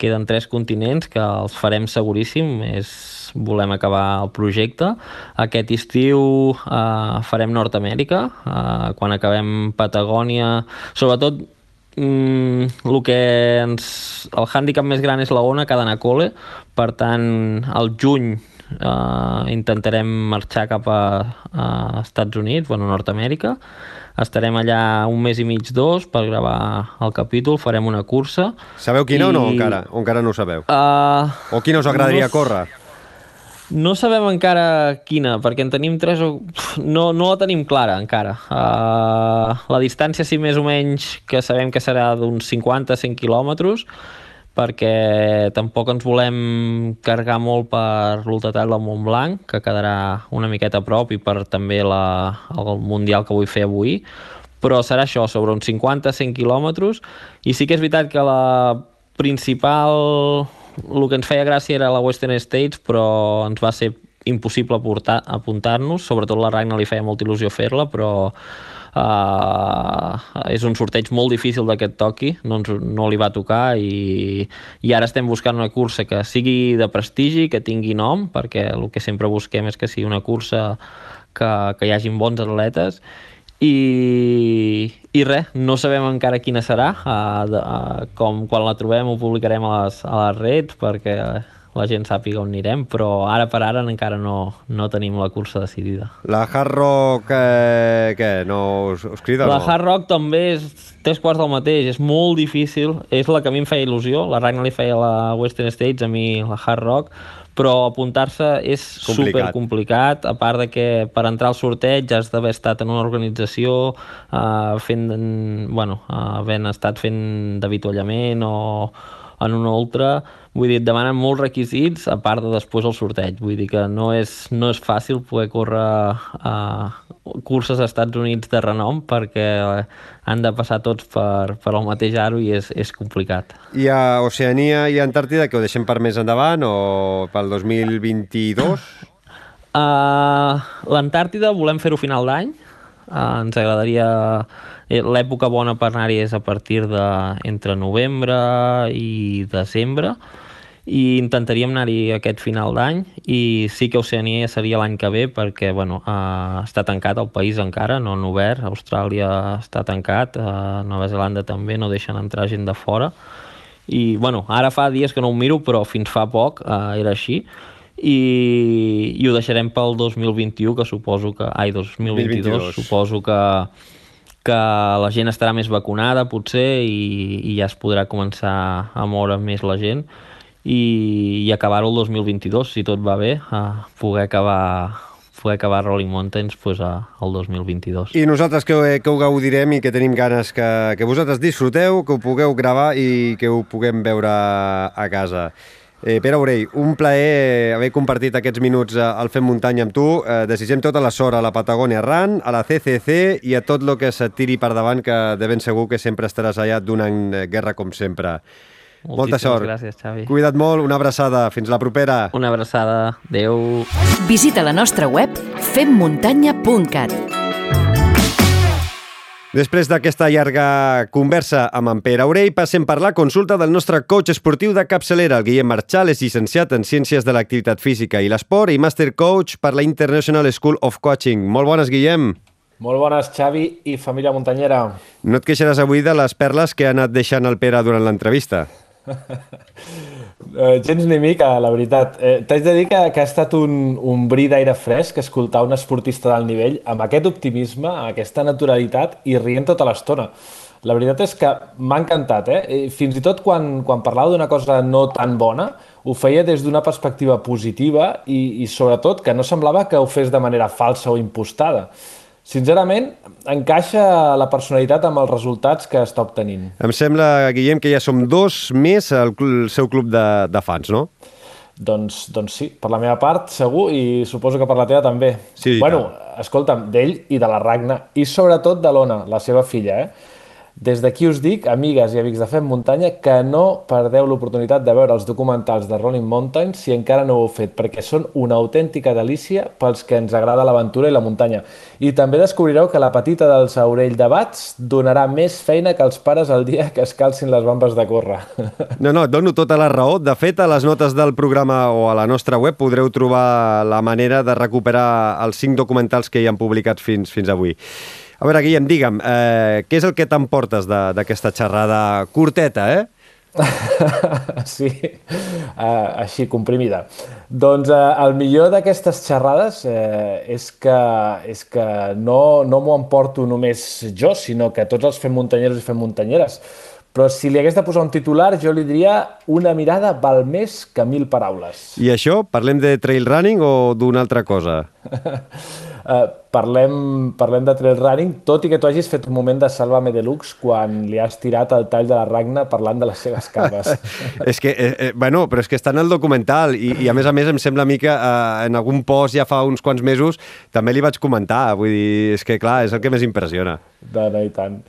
queden tres continents que els farem seguríssim. És, volem acabar el projecte. Aquest estiu uh, farem Nord-Amèrica. Uh, quan acabem Patagònia, sobretot Mm, el que ens... El hàndicap més gran és la ona que ha d'anar a col·le, per tant, al juny eh, intentarem marxar cap a, a Estats Units, bueno, Nord-Amèrica. Estarem allà un mes i mig, dos, per gravar el capítol, farem una cursa. Sabeu quina o no, I- encara? O encara no ho sabeu? Uh, O quina us agradaria no córrer? No sabem encara quina, perquè en tenim tres o... No, no la tenim clara encara. Uh, la distància, sí, més o menys, que sabem que serà d'uns 50-100 quilòmetres, perquè tampoc ens volem carregar molt per l'ultratall del Montblanc, que quedarà una miqueta a prop, i per també la, el Mundial que vull fer avui, però serà això, sobre uns 50-100 quilòmetres, i sí que és veritat que la principal... El que ens feia gràcia era la Western States, però ens va ser impossible apuntar-nos, sobretot la Ragnar li feia molta il·lusió fer-la, però uh, és un sorteig molt difícil d'aquest toqui, no, ens, no li va tocar i, i ara estem buscant una cursa que sigui de prestigi, que tingui nom, perquè el que sempre busquem és que sigui una cursa que, que hi hagin bons atletes. I, i res, no sabem encara quina serà uh, de, uh, com quan la trobem ho publicarem a les, a les reds perquè la gent sàpiga on anirem però ara per ara encara no, no tenim la cursa decidida La Hard Rock, eh, què? No us, us crida la no? Hard Rock també és tres quarts del mateix, és molt difícil, és la que a mi em feia il·lusió, la Ragnar li feia la Western States, a mi la Hard Rock, però apuntar-se és super complicat, a part de que per entrar al sorteig has d'haver estat en una organització, eh, fent, bueno, eh, havent estat fent d'avituallament o en una altra, vull dir, et demanen molts requisits a part de després el sorteig, vull dir que no és, no és fàcil poder córrer a curses als Estats Units de renom perquè han de passar tots per, per el mateix aro i és, és complicat. I a Oceania i Antàrtida, que ho deixem per més endavant o pel 2022? Uh, L'Antàrtida volem fer-ho a final d'any. Uh, ens agradaria... eh, L'època bona per anar-hi és a partir de entre novembre i desembre i intentaríem anar-hi aquest final d'any i sí que Oceania seria l'any que ve perquè bueno, uh, està tancat el país encara, no han obert, Austràlia està tancat, uh, Nova Zelanda també no deixen entrar gent de fora i bueno, ara fa dies que no ho miro però fins fa poc uh, era així i, i ho deixarem pel 2021 que suposo que... Ai, 2022, 2022. suposo que que la gent estarà més vacunada potser i, i ja es podrà començar a moure més la gent i, i acabar-ho el 2022, si tot va bé, a poder acabar poder acabar Rolling Mountains pues, a, el 2022. I nosaltres que, que ho gaudirem i que tenim ganes que, que vosaltres disfruteu, que ho pugueu gravar i que ho puguem veure a casa. Eh, Pere Aurell, un plaer haver compartit aquests minuts eh, al Fem Muntanya amb tu. Eh, desitgem tota la sort a la Patagònia Ran, a la CCC i a tot el que se tiri per davant, que de ben segur que sempre estaràs allà donant eh, guerra com sempre. Moltíssimes Molta sort. gràcies, Xavi. Cuida't molt, una abraçada. Fins la propera. Una abraçada. Adéu. Visita la nostra web femmuntanya.cat. Després d'aquesta llarga conversa amb en Pere Aurell, passem per la consulta del nostre coach esportiu de capçalera, el Guillem Marchal, és llicenciat en Ciències de l'Activitat Física i l'Esport i Master Coach per la International School of Coaching. Molt bones, Guillem. Molt bones, Xavi i família muntanyera. No et queixaràs avui de les perles que ha anat deixant el Pere durant l'entrevista. Eh, gens ni mica, la veritat. Eh, T'haig de dir que, que ha estat un, un bri d'aire fresc escoltar un esportista d'alt nivell amb aquest optimisme, amb aquesta naturalitat i rient tota l'estona. La veritat és que m'ha encantat, eh? Fins i tot quan, quan parlava d'una cosa no tan bona, ho feia des d'una perspectiva positiva i, i sobretot que no semblava que ho fes de manera falsa o impostada. Sincerament, encaixa la personalitat amb els resultats que està obtenint. Em sembla, Guillem, que ja som dos més al seu club de, de fans, no? Doncs, doncs sí, per la meva part segur i suposo que per la teva també. Sí, bueno, escolta'm, d'ell i de la Ragna i sobretot de l'Ona, la seva filla, eh? Des d'aquí us dic, amigues i amics de Fem Muntanya, que no perdeu l'oportunitat de veure els documentals de Rolling Mountains si encara no ho heu fet, perquè són una autèntica delícia pels que ens agrada l'aventura i la muntanya. I també descobrireu que la petita dels Aurell de Bats donarà més feina que els pares el dia que es calcin les bambes de córrer. No, no, et dono tota la raó. De fet, a les notes del programa o a la nostra web podreu trobar la manera de recuperar els cinc documentals que hi han publicats fins, fins avui. A veure, Guillem, digue'm, eh, què és el que t'emportes de- d'aquesta xerrada curteta, eh? [LAUGHS] sí, uh, així, comprimida. Doncs uh, el millor d'aquestes xerrades uh, és que, és que no, no m'ho emporto només jo, sinó que tots els fem muntanyeros i fem muntanyeres. Però si li hagués de posar un titular, jo li diria una mirada val més que mil paraules. I això, parlem de trail running o d'una altra cosa? [LAUGHS] Uh, parlem, parlem de trail running, tot i que tu hagis fet un moment de Sálvame Deluxe quan li has tirat el tall de la Ragna parlant de les seves cames. [LAUGHS] és que, eh, eh, bueno, però és que està en el documental i, i a més a més em sembla a mi que eh, en algun post ja fa uns quants mesos també li vaig comentar, vull dir, és que clar, és el que més impressiona. No, no, i tant.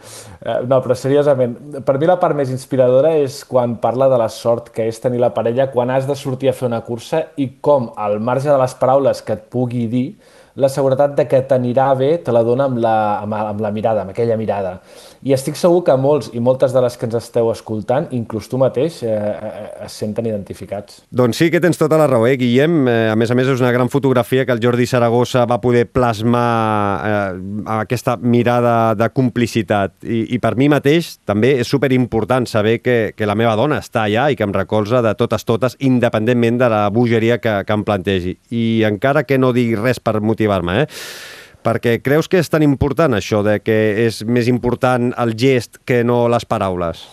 Eh, No, però seriosament, per mi la part més inspiradora és quan parla de la sort que és tenir la parella quan has de sortir a fer una cursa i com, al marge de les paraules que et pugui dir, la seguretat de que t'anirà bé te la dona amb la, amb, amb la mirada, amb aquella mirada. I estic segur que molts i moltes de les que ens esteu escoltant, inclús tu mateix, eh, eh, es senten identificats. Doncs sí que tens tota la raó, eh, Guillem? Eh, a més a més, és una gran fotografia que el Jordi Saragossa va poder plasmar eh, aquesta mirada de complicitat. I, I per mi mateix també és superimportant saber que, que la meva dona està allà i que em recolza de totes totes, independentment de la bogeria que, que em plantegi. I encara que no digui res per motivar-me, eh? Perquè creus que és tan important això de que és més important el gest que no les paraules?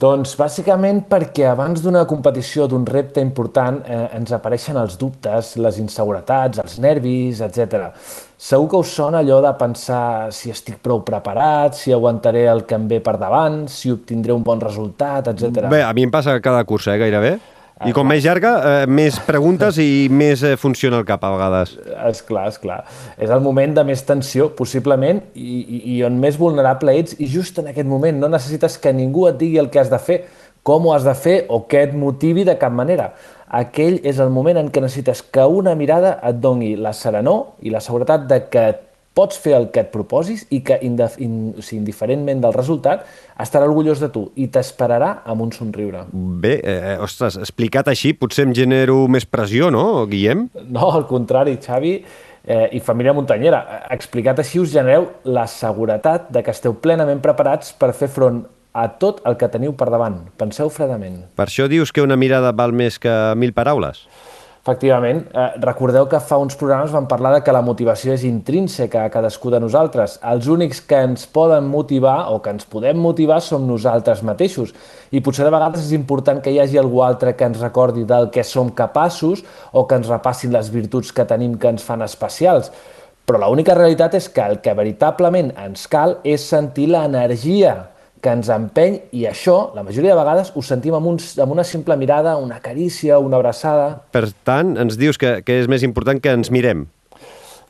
Doncs bàsicament perquè abans d'una competició, d'un repte important, eh, ens apareixen els dubtes, les inseguretats, els nervis, etc. Segur que us sona allò de pensar si estic prou preparat, si aguantaré el que em ve per davant, si obtindré un bon resultat, etc. Bé, a mi em passa cada cursa, eh, gairebé. I com més llarga, eh, més preguntes i més eh, funciona el cap a vegades. És clar, és clar. És el moment de més tensió, possiblement, i, i, i on més vulnerable ets, i just en aquest moment no necessites que ningú et digui el que has de fer, com ho has de fer o què et motivi de cap manera. Aquell és el moment en què necessites que una mirada et doni la serenor i la seguretat de que pots fer el que et proposis i que, indif in, o sigui, indiferentment del resultat, estarà orgullós de tu i t'esperarà amb un somriure. Bé, eh, ostres, explicat així potser em genero més pressió, no, Guillem? No, al contrari, Xavi, eh, i família muntanyera. Explicat així us genereu la seguretat de que esteu plenament preparats per fer front a tot el que teniu per davant. Penseu fredament. Per això dius que una mirada val més que mil paraules? Efectivament, eh, recordeu que fa uns programes vam parlar de que la motivació és intrínseca a cadascú de nosaltres. Els únics que ens poden motivar o que ens podem motivar som nosaltres mateixos. I potser de vegades és important que hi hagi algú altre que ens recordi del que som capaços o que ens repassin les virtuts que tenim que ens fan especials. Però l'única realitat és que el que veritablement ens cal és sentir l'energia que ens empeny i això, la majoria de vegades, ho sentim amb, un, amb una simple mirada, una carícia, una abraçada. Per tant, ens dius que, que és més important que ens mirem.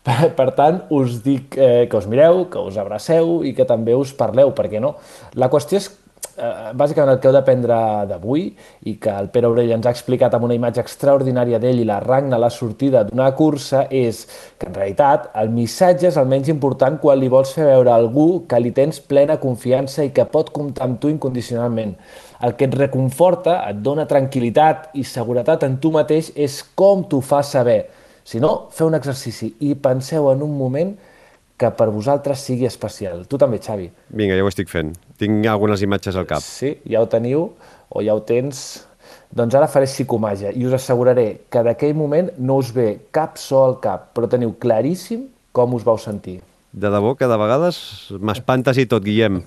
Per, per tant, us dic eh, que us mireu, que us abraceu i que també us parleu, perquè no? La qüestió és bàsicament el que heu d'aprendre d'avui i que el Pere Aurell ens ha explicat amb una imatge extraordinària d'ell i la Ragna a la sortida d'una cursa és que en realitat el missatge és el menys important quan li vols fer veure a algú que li tens plena confiança i que pot comptar amb tu incondicionalment. El que et reconforta, et dona tranquil·litat i seguretat en tu mateix és com t'ho fa saber. Si no, feu un exercici i penseu en un moment que per vosaltres sigui especial. Tu també, Xavi. Vinga, ja ho estic fent. Tinc algunes imatges al cap. Sí, ja ho teniu o ja ho tens. Doncs ara faré psicomàgia i us asseguraré que d'aquell moment no us ve cap so al cap, però teniu claríssim com us vau sentir. De debò que de vegades m'espantes i tot, Guillem.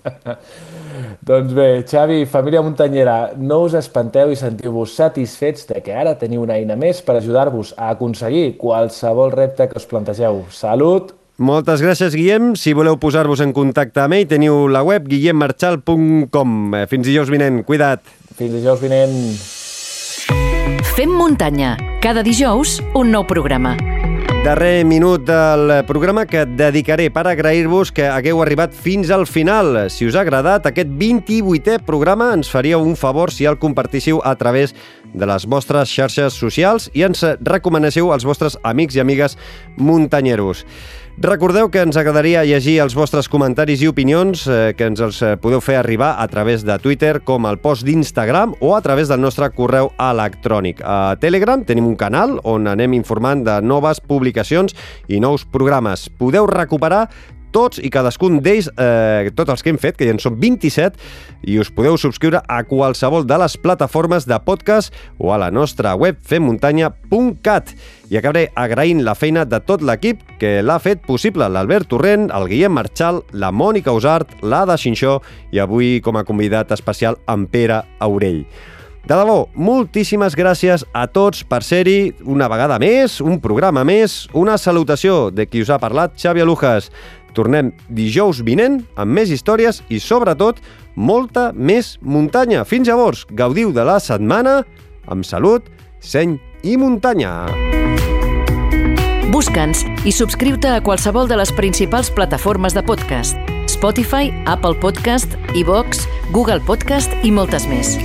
[LAUGHS] doncs bé, Xavi, família muntanyera, no us espanteu i sentiu-vos satisfets de que ara teniu una eina més per ajudar-vos a aconseguir qualsevol repte que us plantegeu. Salut moltes gràcies, Guillem. Si voleu posar-vos en contacte amb ell, teniu la web guillemmarchal.com. Eh, fins dijous vinent. Cuida't. Fins dijous vinent. Fem muntanya. Cada dijous, un nou programa. Darrer minut del programa que dedicaré per agrair-vos que hagueu arribat fins al final. Si us ha agradat aquest 28è programa, ens faríeu un favor si el compartíssiu a través de les vostres xarxes socials i ens recomanéssiu als vostres amics i amigues muntanyeros. Recordeu que ens agradaria llegir els vostres comentaris i opinions eh, que ens els eh, podeu fer arribar a través de Twitter com el post d'Instagram o a través del nostre correu electrònic. A Telegram tenim un canal on anem informant de noves publicacions i nous programes. Podeu recuperar tots i cadascun d'ells, eh, tots els que hem fet, que ja en són 27, i us podeu subscriure a qualsevol de les plataformes de podcast o a la nostra web femmuntanya.cat. I acabaré agraint la feina de tot l'equip que l'ha fet possible, l'Albert Torrent, el Guillem Marchal, la Mònica Usart, l'Ada Xinxó i avui com a convidat especial en Pere Aurell. De debò, moltíssimes gràcies a tots per ser-hi una vegada més, un programa més, una salutació de qui us ha parlat, Xavi Alujas. Tornem dijous vinent amb més històries i, sobretot, molta més muntanya. Fins llavors, gaudiu de la setmana amb salut, seny i muntanya. Busca'ns i subscriu-te a qualsevol de les principals plataformes de podcast. Spotify, Apple Podcast, iVox, Google Podcast i moltes més.